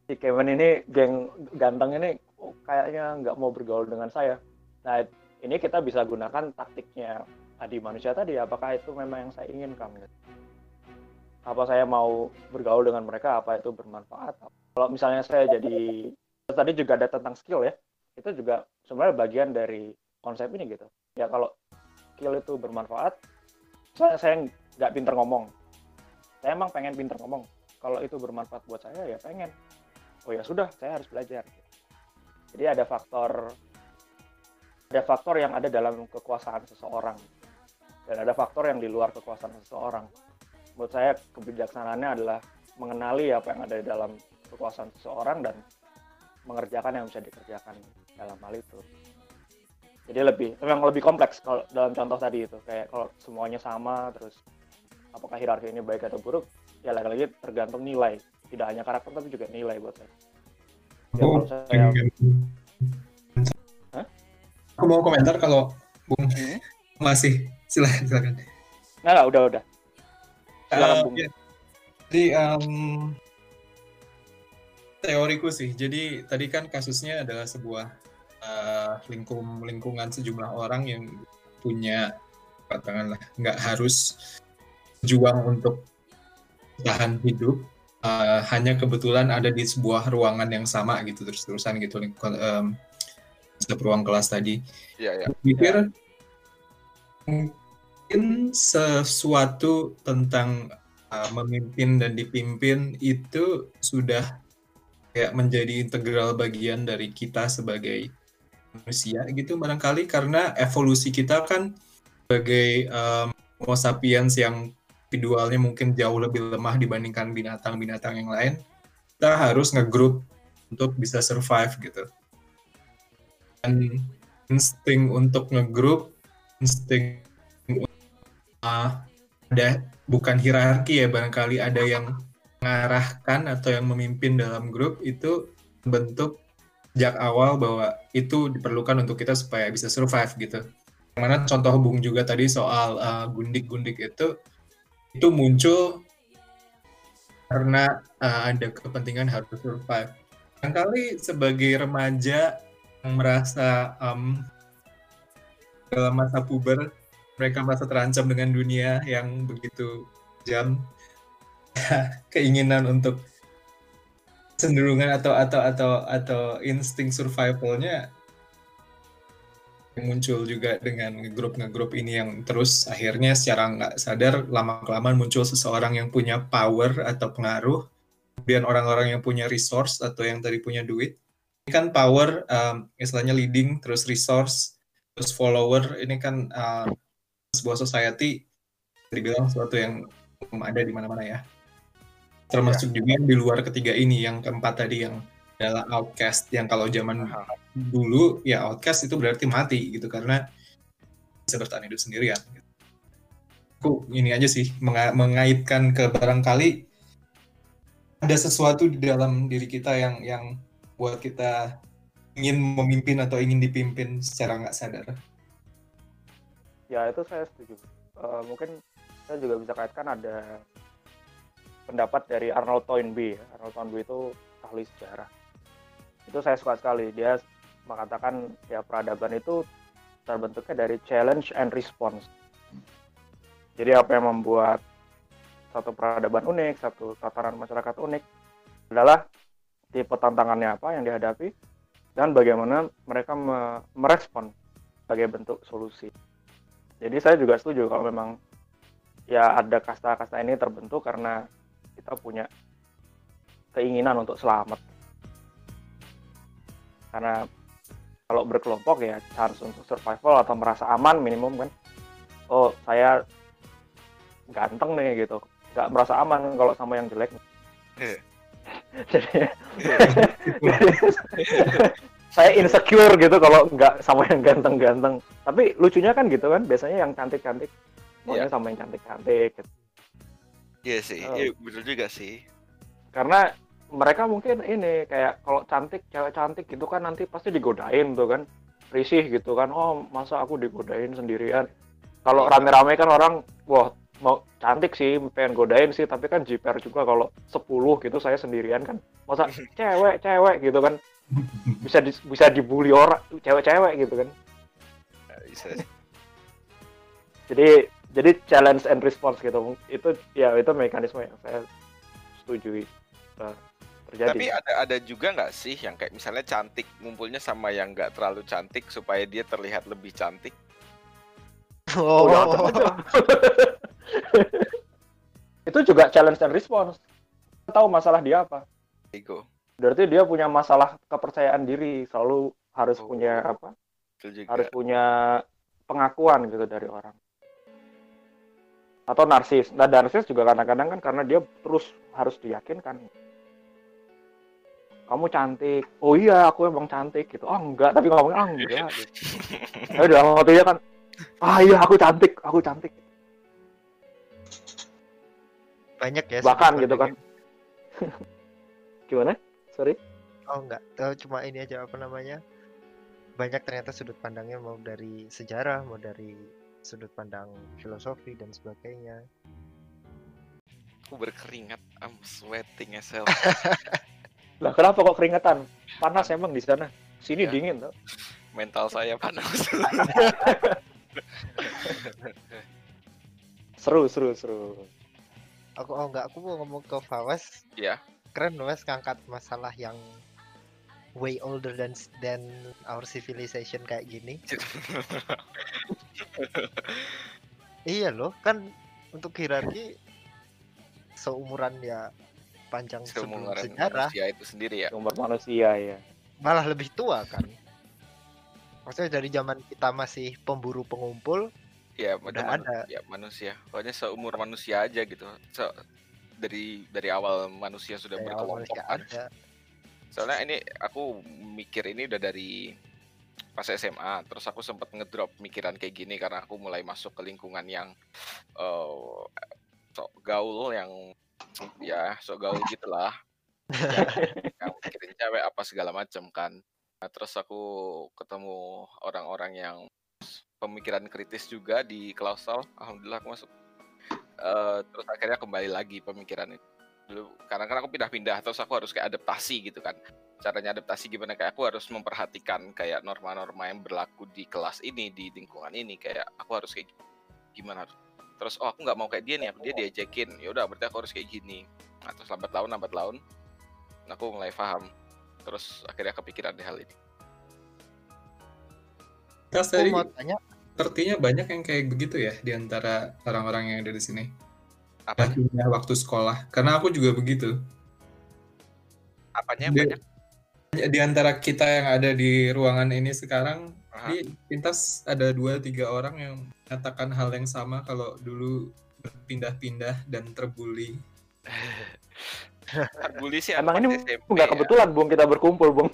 ikemen ini geng ganteng ini oh, kayaknya nggak mau bergaul dengan saya. Nah ini kita bisa gunakan taktiknya adi manusia tadi apakah itu memang yang saya inginkan? Gitu. apa saya mau bergaul dengan mereka apa itu bermanfaat? Kalau misalnya saya jadi tadi juga ada tentang skill ya itu juga sebenarnya bagian dari konsep ini gitu. Ya kalau skill itu bermanfaat saya saya nggak pinter ngomong. Saya emang pengen pinter ngomong. Kalau itu bermanfaat buat saya ya pengen. Oh ya sudah saya harus belajar. Jadi ada faktor ada faktor yang ada dalam kekuasaan seseorang. Dan ada faktor yang di luar kekuasaan seseorang. Menurut saya kebijaksanaannya adalah mengenali apa yang ada di dalam kekuasaan seseorang dan mengerjakan yang bisa dikerjakan dalam hal itu. Jadi lebih memang lebih kompleks kalau dalam contoh tadi itu. Kayak kalau semuanya sama terus apakah hierarki ini baik atau buruk ya lagi-lagi tergantung nilai. Tidak hanya karakter tapi juga nilai buat saya. Ya, kalau saya? Aku mau komentar kalau Bung Hmm? masih silakan silakan. Nggak, nggak, udah udah silakan Eh, Bung ya. Jadi em, teoriku sih. Jadi tadi kan kasusnya adalah sebuah eh, lingkung lingkungan sejumlah orang yang punya katakanlah nggak harus juang untuk tahan hidup. eh, hanya kebetulan ada di sebuah ruangan yang sama gitu terus-terusan gitu lingkungan setiap ruang kelas tadi. Iya ya pikir mungkin sesuatu tentang uh, memimpin dan dipimpin itu sudah kayak menjadi integral bagian dari kita sebagai manusia gitu barangkali. Karena evolusi kita kan sebagai um, Homo sapiens yang individualnya mungkin jauh lebih lemah dibandingkan binatang-binatang yang lain kita harus ngegroup untuk bisa survive gitu insting untuk ngegroup insting uh, ada bukan hierarki ya barangkali ada yang mengarahkan atau yang memimpin dalam grup itu bentuk sejak awal bahwa itu diperlukan untuk kita supaya bisa survive gitu. Mana contoh Bung juga tadi soal uh, gundik-gundik itu itu muncul karena uh, ada kepentingan harus survive. Barangkali sebagai remaja merasa um, dalam masa puber mereka merasa terancam dengan dunia yang begitu jam. Keinginan untuk cenderungan atau atau atau atau insting survivalnya muncul juga dengan grup ngegrup ini yang terus akhirnya secara nggak sadar lama kelamaan muncul seseorang yang punya power atau pengaruh kemudian orang-orang yang punya resource atau yang tadi punya duit ini kan power um, istilahnya leading terus resource terus follower. Ini kan uh, sebuah society dibilang sesuatu yang ada di mana-mana ya. Termasuk juga yang di luar ketiga ini yang keempat tadi yang adalah outcast yang kalau zaman dulu ya outcast itu berarti mati gitu karena bisa bertahan hidup sendirian. Gitu. aku ini aja sih menga- mengaitkan ke barangkali ada sesuatu di dalam diri kita yang yang buat kita ingin memimpin atau ingin dipimpin secara nggak sadar. Ya itu saya setuju. Eh, mungkin saya juga bisa kaitkan ada pendapat dari Arnold Toynbee. ya. Arnold Toynbee itu ahli sejarah. Itu saya suka sekali. Dia mengatakan ya peradaban itu terbentuknya dari challenge and response. Jadi apa yang membuat satu peradaban unik, satu tataran masyarakat unik adalah tipe tantangannya apa yang dihadapi dan bagaimana mereka me- merespon sebagai bentuk solusi. Jadi saya juga setuju kalau memang ya ada kasta-kasta ini terbentuk karena kita punya keinginan untuk selamat. Karena kalau berkelompok ya chance untuk survival atau merasa aman minimum kan. Oh saya ganteng nih gitu, nggak merasa aman kalau sama yang jelek. Iya. Jadi saya insecure gitu kalau nggak sama yang ganteng-ganteng. Tapi lucunya kan gitu kan, biasanya yang cantik-cantik maunya Iya. sama yang cantik-cantik. gitu. Iya sih, Oh. iya betul juga sih. Karena mereka mungkin ini kayak kalau cantik, cewek cantik gitu kan nanti pasti digodain tuh kan, risih gitu kan. Oh masa aku digodain sendirian? Kalau rame-rame kan orang, wah mau cantik sih, pengen godain sih, tapi kan jiper juga kalau 10 gitu saya sendirian kan. Masa cewek, cewek gitu kan. Bisa di- bisa dibully orang, cewek-cewek gitu kan. Nah, Bisa jadi jadi challenge and response gitu itu ya itu mekanisme yang saya setujui eh, terjadi Tapi ada ada juga nggak sih yang kayak misalnya cantik ngumpulnya sama yang nggak terlalu cantik supaya dia terlihat lebih cantik? Oh, ya, aja. itu juga challenge and response. Tahu masalah dia apa. Ego. berarti dia punya masalah kepercayaan diri. Selalu harus Oh. punya apa? Juga. harus punya pengakuan gitu dari orang. Atau narsis. Nah narsis juga kadang-kadang kan karena dia terus harus diyakinkan. Kamu cantik. Oh iya aku emang cantik gitu. Oh enggak. Tapi ngomong ah enggak. Gitu. Tapi dalam hatinya kan ah iya aku cantik. Aku cantik banyak ya bahkan gitu kan. gimana? Sorry. Oh enggak. Eh, cuma ini aja apa namanya? Banyak ternyata sudut pandangnya mau dari sejarah mau dari sudut pandang filosofi dan sebagainya. Aku berkeringat, I'm sweating as hell. lah kenapa kok keringetan panas emang di sana. Sini Ya. dingin tuh Mental saya panas. seru seru seru aku oh enggak. Aku mau ngomong ke Fawas. Ya. keren loh Mas ngangkat masalah yang way older than than our civilization kayak gini. Iya loh kan untuk hierarki seumuran ya panjang sebelum Seumuran sejarah. manusia itu sendiri ya. sumber manusia ya malah lebih tua kan. Maksudnya dari zaman kita masih pemburu pengumpul Ya, Udah manu- ada. Ya, manusia. Pokoknya seumur manusia aja gitu. Se- dari dari awal manusia sudah dari awal berkelompok manusia kan. ada Soalnya ini aku mikir ini udah dari pas SMA. Terus aku sempat ngedrop mikiran kayak gini karena aku mulai masuk ke lingkungan yang eh sok gaul yang ya sok gaul gitulah. yang mikirin cewek apa segala macam kan. Nah, terus aku ketemu orang-orang yang pemikiran kritis juga di Klausel. Alhamdulillah aku masuk. Eh, terus akhirnya kembali lagi pemikiran itu. Dulu karena kan aku pindah-pindah terus aku harus kayak adaptasi gitu kan. Caranya adaptasi gimana? Kayak aku harus memperhatikan kayak norma-norma yang berlaku di kelas ini di lingkungan ini. Kayak aku harus kayak gimana? Terus oh aku nggak mau kayak dia nih dia diajakin. Ya udah berarti aku harus kayak gini. Nah, terus lambat laun lambat laun. Aku mulai paham. Terus akhirnya kepikiran di hal ini. Kas aku mau tanya sepertinya banyak yang kayak begitu ya di antara orang-orang yang ada di sini. apa punya waktu sekolah. Karena aku juga begitu. apanya yang Dia- banyak di antara kita yang ada di ruangan ini sekarang, Aha. di pintas ada dua tiga orang yang mengatakan hal yang sama kalau dulu berpindah-pindah dan terbuli. Terbuli sih Emang ini SMP nggak ya. kebetulan, Bung, kita berkumpul, Bung.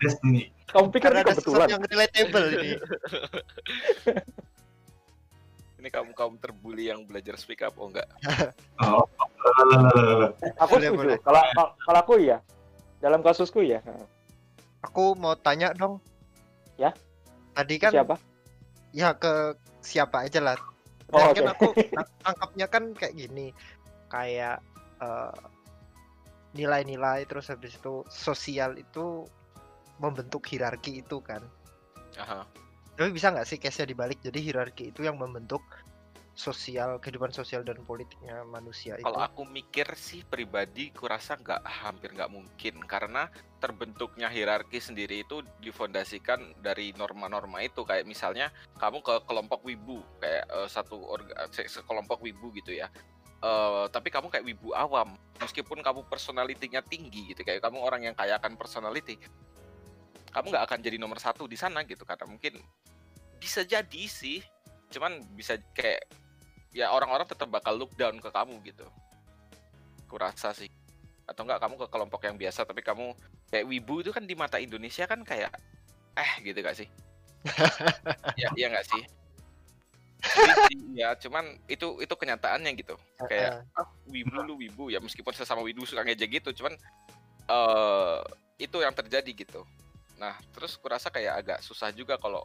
Destiny. Kamu pikir Karena ini ada sesuatu kebetulan? yang relatable ini. Ini kamu kaum terbuli yang belajar speak up, oh enggak? Oh. Aku setuju. Kalau kalau- aku ya, dalam kasusku ya. Aku mau tanya dong. Ya? Tadi kan Siapa? ya ke siapa aja lah. Oh, Dan oke. kan aku ang- anggapnya kan kayak gini, kayak eh, nilai-nilai terus habis itu sosial itu membentuk hierarki itu kan. Aha. Tapi bisa nggak sih case-nya dibalik? Jadi hierarki itu yang membentuk sosial kehidupan sosial dan politiknya manusia itu. Kalau aku mikir sih pribadi, kurasa nggak hampir nggak mungkin karena terbentuknya hierarki sendiri itu difondasikan dari norma-norma itu kayak misalnya kamu ke kelompok wibu kayak eh, satu orga, se- sekelompok wibu gitu ya. Eh, tapi kamu kayak wibu awam meskipun kamu personalitinya tinggi gitu kayak kamu orang yang kaya akan personality kamu nggak akan jadi nomor satu di sana gitu karena mungkin bisa jadi sih. Cuman bisa kayak ya orang-orang tetap bakal look down ke kamu gitu. Kurasa sih. Atau enggak kamu ke kelompok yang biasa tapi kamu kayak wibu itu kan di mata Indonesia kan kayak eh gitu gak sih? Ya iya nggak sih? Sih, ya cuman itu itu kenyataannya gitu. Kayak ah, wibu lu wibu. Ya meskipun sesama wibu suka ngejek gitu cuman eh itu yang terjadi gitu nah terus kurasa kayak agak susah juga kalau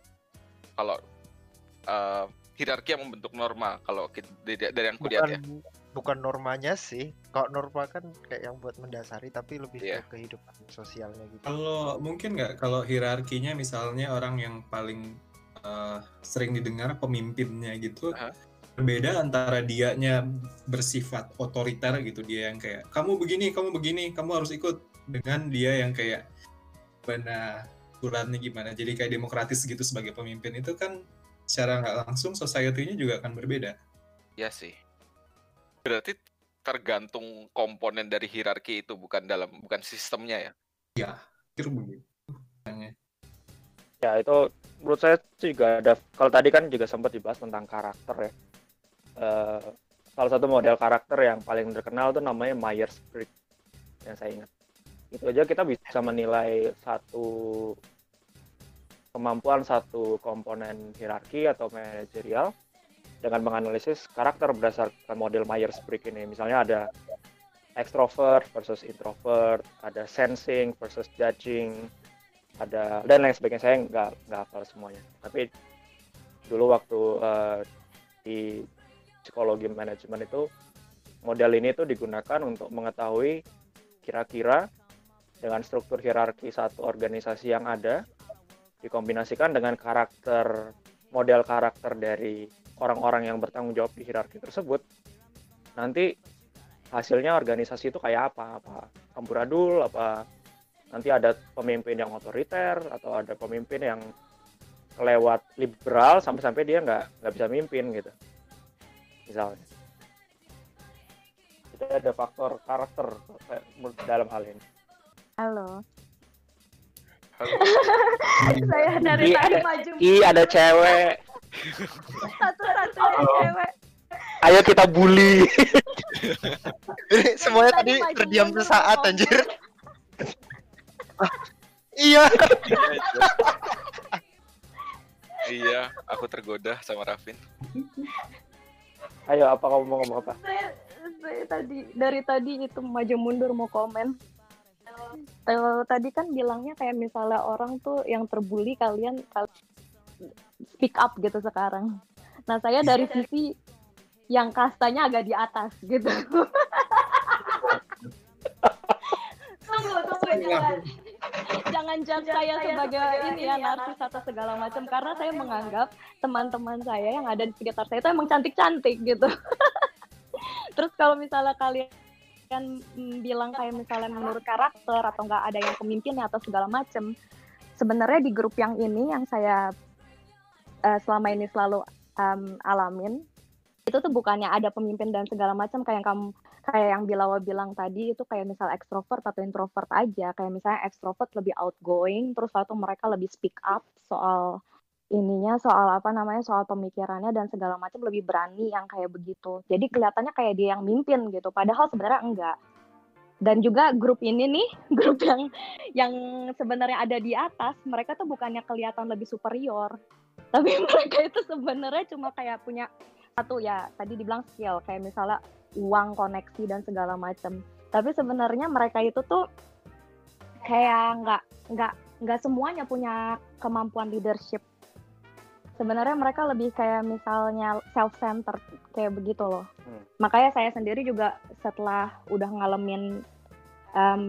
kalau eh, hierarki yang membentuk norma kalau dari, dari yang kulihat ya bukan bukan normanya sih. Kalau norma kan kayak yang buat mendasari tapi lebih Iya. ke kehidupan sosialnya gitu. Kalau mungkin nggak kalau hierarkinya misalnya orang yang paling eh, sering didengar pemimpinnya gitu Aha. berbeda antara dianya bersifat otoriter gitu dia yang kayak kamu begini kamu begini kamu harus ikut dengan dia yang kayak mana aturannya gimana jadi kayak demokratis gitu sebagai pemimpin itu kan secara nggak langsung society-nya juga akan berbeda Iya sih. Berarti tergantung komponen dari hierarki itu bukan dalam bukan sistemnya ya. kira begitu Ya itu menurut saya juga ada. Kalau tadi kan juga sempat dibahas tentang karakter ya. Eh, salah satu model karakter yang paling terkenal tuh namanya Myers-Briggs yang saya ingat. Itu aja kita bisa menilai satu kemampuan satu komponen hierarki atau manajerial dengan menganalisis karakter berdasarkan model Myers-Briggs ini. Misalnya ada extrovert versus introvert, ada sensing versus judging, ada dan lain sebagainya saya nggak nggak hafal semuanya tapi dulu waktu eh, di psikologi manajemen itu model ini tuh digunakan untuk mengetahui kira-kira dengan struktur hierarki satu organisasi yang ada dikombinasikan dengan karakter model karakter dari orang-orang yang bertanggung jawab di hierarki tersebut nanti hasilnya organisasi itu kayak apa? Apa amburadul apa nanti ada pemimpin yang otoriter atau ada pemimpin yang kelewat liberal sampai-sampai dia nggak nggak bisa mimpin gitu? Misalnya. Itu ada faktor karakter eh, dalam hal ini Halo. Halo. Saya Iya, dari tadi ada- maju ih ada cewek satu-satunya cewek. ayo kita bully Semuanya tadi Tadi terdiam sesaat ngomong. anjir. Ah, iya. iya, aku tergoda sama Rafin. ayo apa kamu mau ngomong apa Saya, saya tadi dari tadi itu maju mundur mau komen. Kalau tadi kan bilangnya kayak misalnya orang tuh yang terbuli kalian kal- speak up gitu sekarang. Nah saya dari sisi yang kastanya agak di atas gitu. tunggu tunggu jangan jangan judge saya sebagai ini ya narsis atau segala macam karena saya menganggap teman-teman saya yang ada di sekitar saya itu emang cantik-cantik gitu. Terus kalau misalnya kalian mm, bilang kayak misalnya menurut karakter atau nggak ada yang pemimpinnya atau segala macam, sebenarnya di grup yang ini yang saya eh, selama ini selalu em, alamin itu tuh bukannya ada pemimpin dan segala macam kayak yang kamu kayak yang Bilawa bilang tadi itu kayak misal ekstrovert atau introvert aja. Kayak misalnya ekstrovert lebih outgoing, terus waktu mereka lebih speak up soal ininya, soal apa namanya, soal pemikirannya dan segala macam lebih berani yang kayak begitu. Jadi kelihatannya kayak dia yang mimpin gitu, padahal sebenarnya enggak. Dan juga grup ini nih, grup yang yang sebenarnya ada di atas, mereka tuh bukannya kelihatan lebih superior, tapi mereka itu sebenarnya cuma kayak punya satu ya tadi dibilang skill kayak misalnya uang koneksi dan segala macam tapi sebenarnya mereka itu tuh kayak nggak nggak nggak semuanya punya kemampuan leadership sebenarnya mereka lebih kayak misalnya self centered kayak begitu loh. Hmm. makanya saya sendiri juga setelah udah ngalamin em,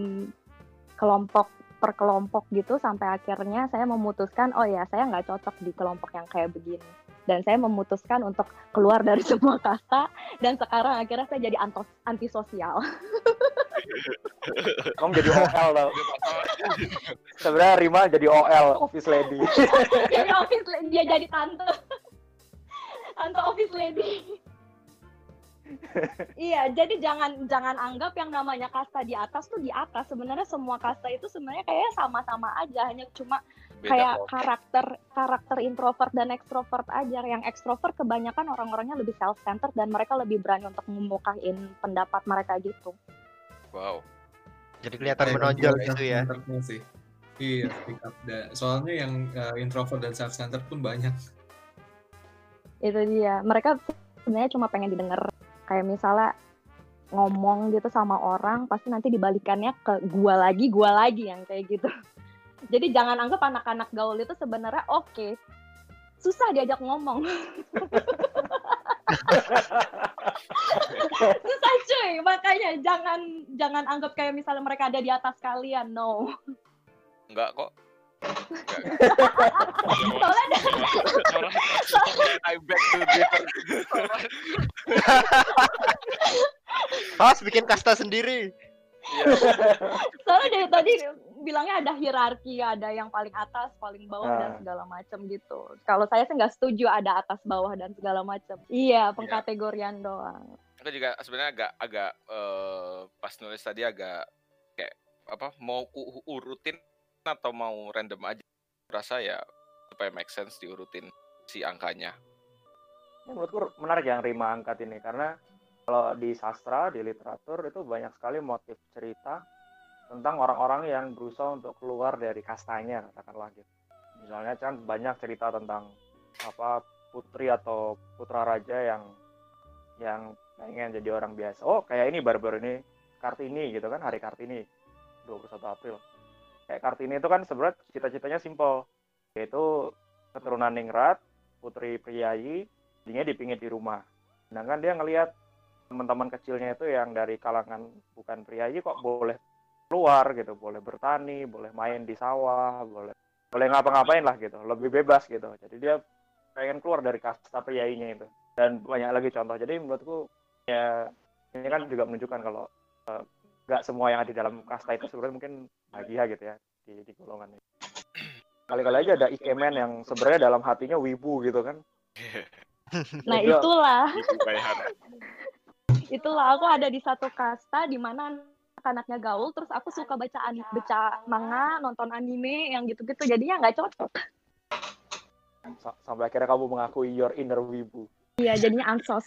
kelompok per kelompok gitu sampai akhirnya saya memutuskan oh ya saya nggak cocok di kelompok yang kayak begini. Dan saya memutuskan untuk keluar dari semua kasta dan sekarang akhirnya saya jadi antos, antisosial Kamu jadi OL tau. Sebenarnya Rima jadi OL, office lady. jadi office la- dia jadi tante tante office lady iya jadi jangan jangan anggap yang namanya kasta di atas tuh di atas sebenarnya semua kasta itu sebenarnya kayak sama-sama aja hanya cuma Beda kayak kok. karakter karakter introvert dan ekstrovert aja yang ekstrovert kebanyakan orang-orangnya lebih self centered dan mereka lebih berani untuk memukain pendapat mereka gitu Wow. Jadi kelihatan Kayak menonjol gitu ya. self-centerednya sih. Iya, speak up. Soalnya yang uh, introvert dan self-centered pun banyak. itu dia mereka sebenarnya cuma pengen didengar kayak misalnya ngomong gitu sama orang pasti nanti dibalikannya ke gua lagi gua lagi yang kayak gitu jadi jangan anggap anak-anak gaul itu sebenarnya oke susah diajak ngomong susah cuy makanya jangan jangan anggap kayak misalnya mereka ada di atas kalian no Enggak kok. soalnya I beg to differ. Pas bikin kasta sendiri. soalnya dari tadi bilangnya ada hierarki ada yang paling atas paling bawah dan Nah. segala macam gitu kalau saya sih nggak setuju ada atas bawah dan segala macam iya pengkategorian doang Aku juga sebenarnya agak agak eh, pas nulis tadi agak kayak apa mau ku urutin atau mau random aja. Rasa ya supaya make sense diurutin si angkanya. Ini menurutku menarik yang Rima angkat ini karena kalau di sastra, di literatur itu banyak sekali motif cerita tentang orang-orang yang berusaha untuk keluar dari kastanya katakanlah gitu. Misalnya kan banyak cerita tentang apa putri atau putra raja yang yang pengen jadi orang biasa. Oh, kayak ini baru-baru ini Kartini gitu kan, hari Kartini 21 April. Kayak Kartini itu kan sebenarnya cita-citanya simpel, yaitu keturunan ningrat, putri priayi, dia dipingit di rumah. Sedangkan dia ngelihat teman-teman kecilnya itu yang dari kalangan bukan priayi kok boleh keluar gitu, boleh bertani, boleh main di sawah, boleh boleh ngapa-ngapain lah gitu, lebih bebas gitu. Jadi dia pengen keluar dari kasta priayinya itu. Dan banyak lagi contoh. Jadi menurutku ya ini kan juga menunjukkan kalau eh, nggak semua yang ada di dalam kasta itu sebenarnya mungkin bahagia gitu ya di, di golongan ini. Kali-kali aja ada ikemen yang sebenarnya dalam hatinya wibu gitu kan. nah itulah. Itulah aku ada di satu kasta di mana anak-anaknya gaul terus aku suka baca ani- baca manga nonton anime yang gitu-gitu jadinya nggak cocok Sa- sampai akhirnya kamu mengakui your inner wibu. iya jadinya ansos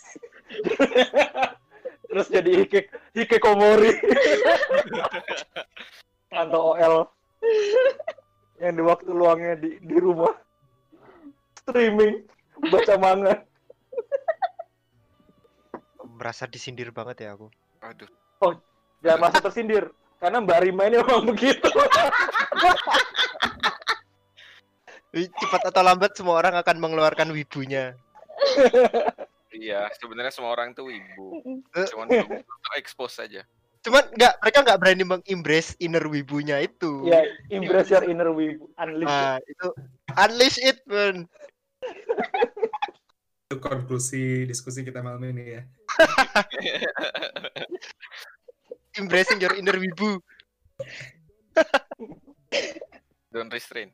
Terus jadi hike hikikomori. Atau OL yang di waktu luangnya di di rumah streaming baca manga. Merasa disindir banget ya aku. Aduh. Jangan merasa tersindir karena Mbak Rima ini memang begitu. Cepat atau lambat semua orang akan mengeluarkan wibunya. Iya, sebenarnya semua orang tuh ibu. Mm-mm. Cuman belum terekspos saja. Cuman nggak mereka nggak berani mengembrace inner wibunya itu. ya, embrace your inner wibu, unleash. Nah, itu unleash it, man. Itu konklusi diskusi kita malam ini ya. Embracing your inner wibu. Don't restrain.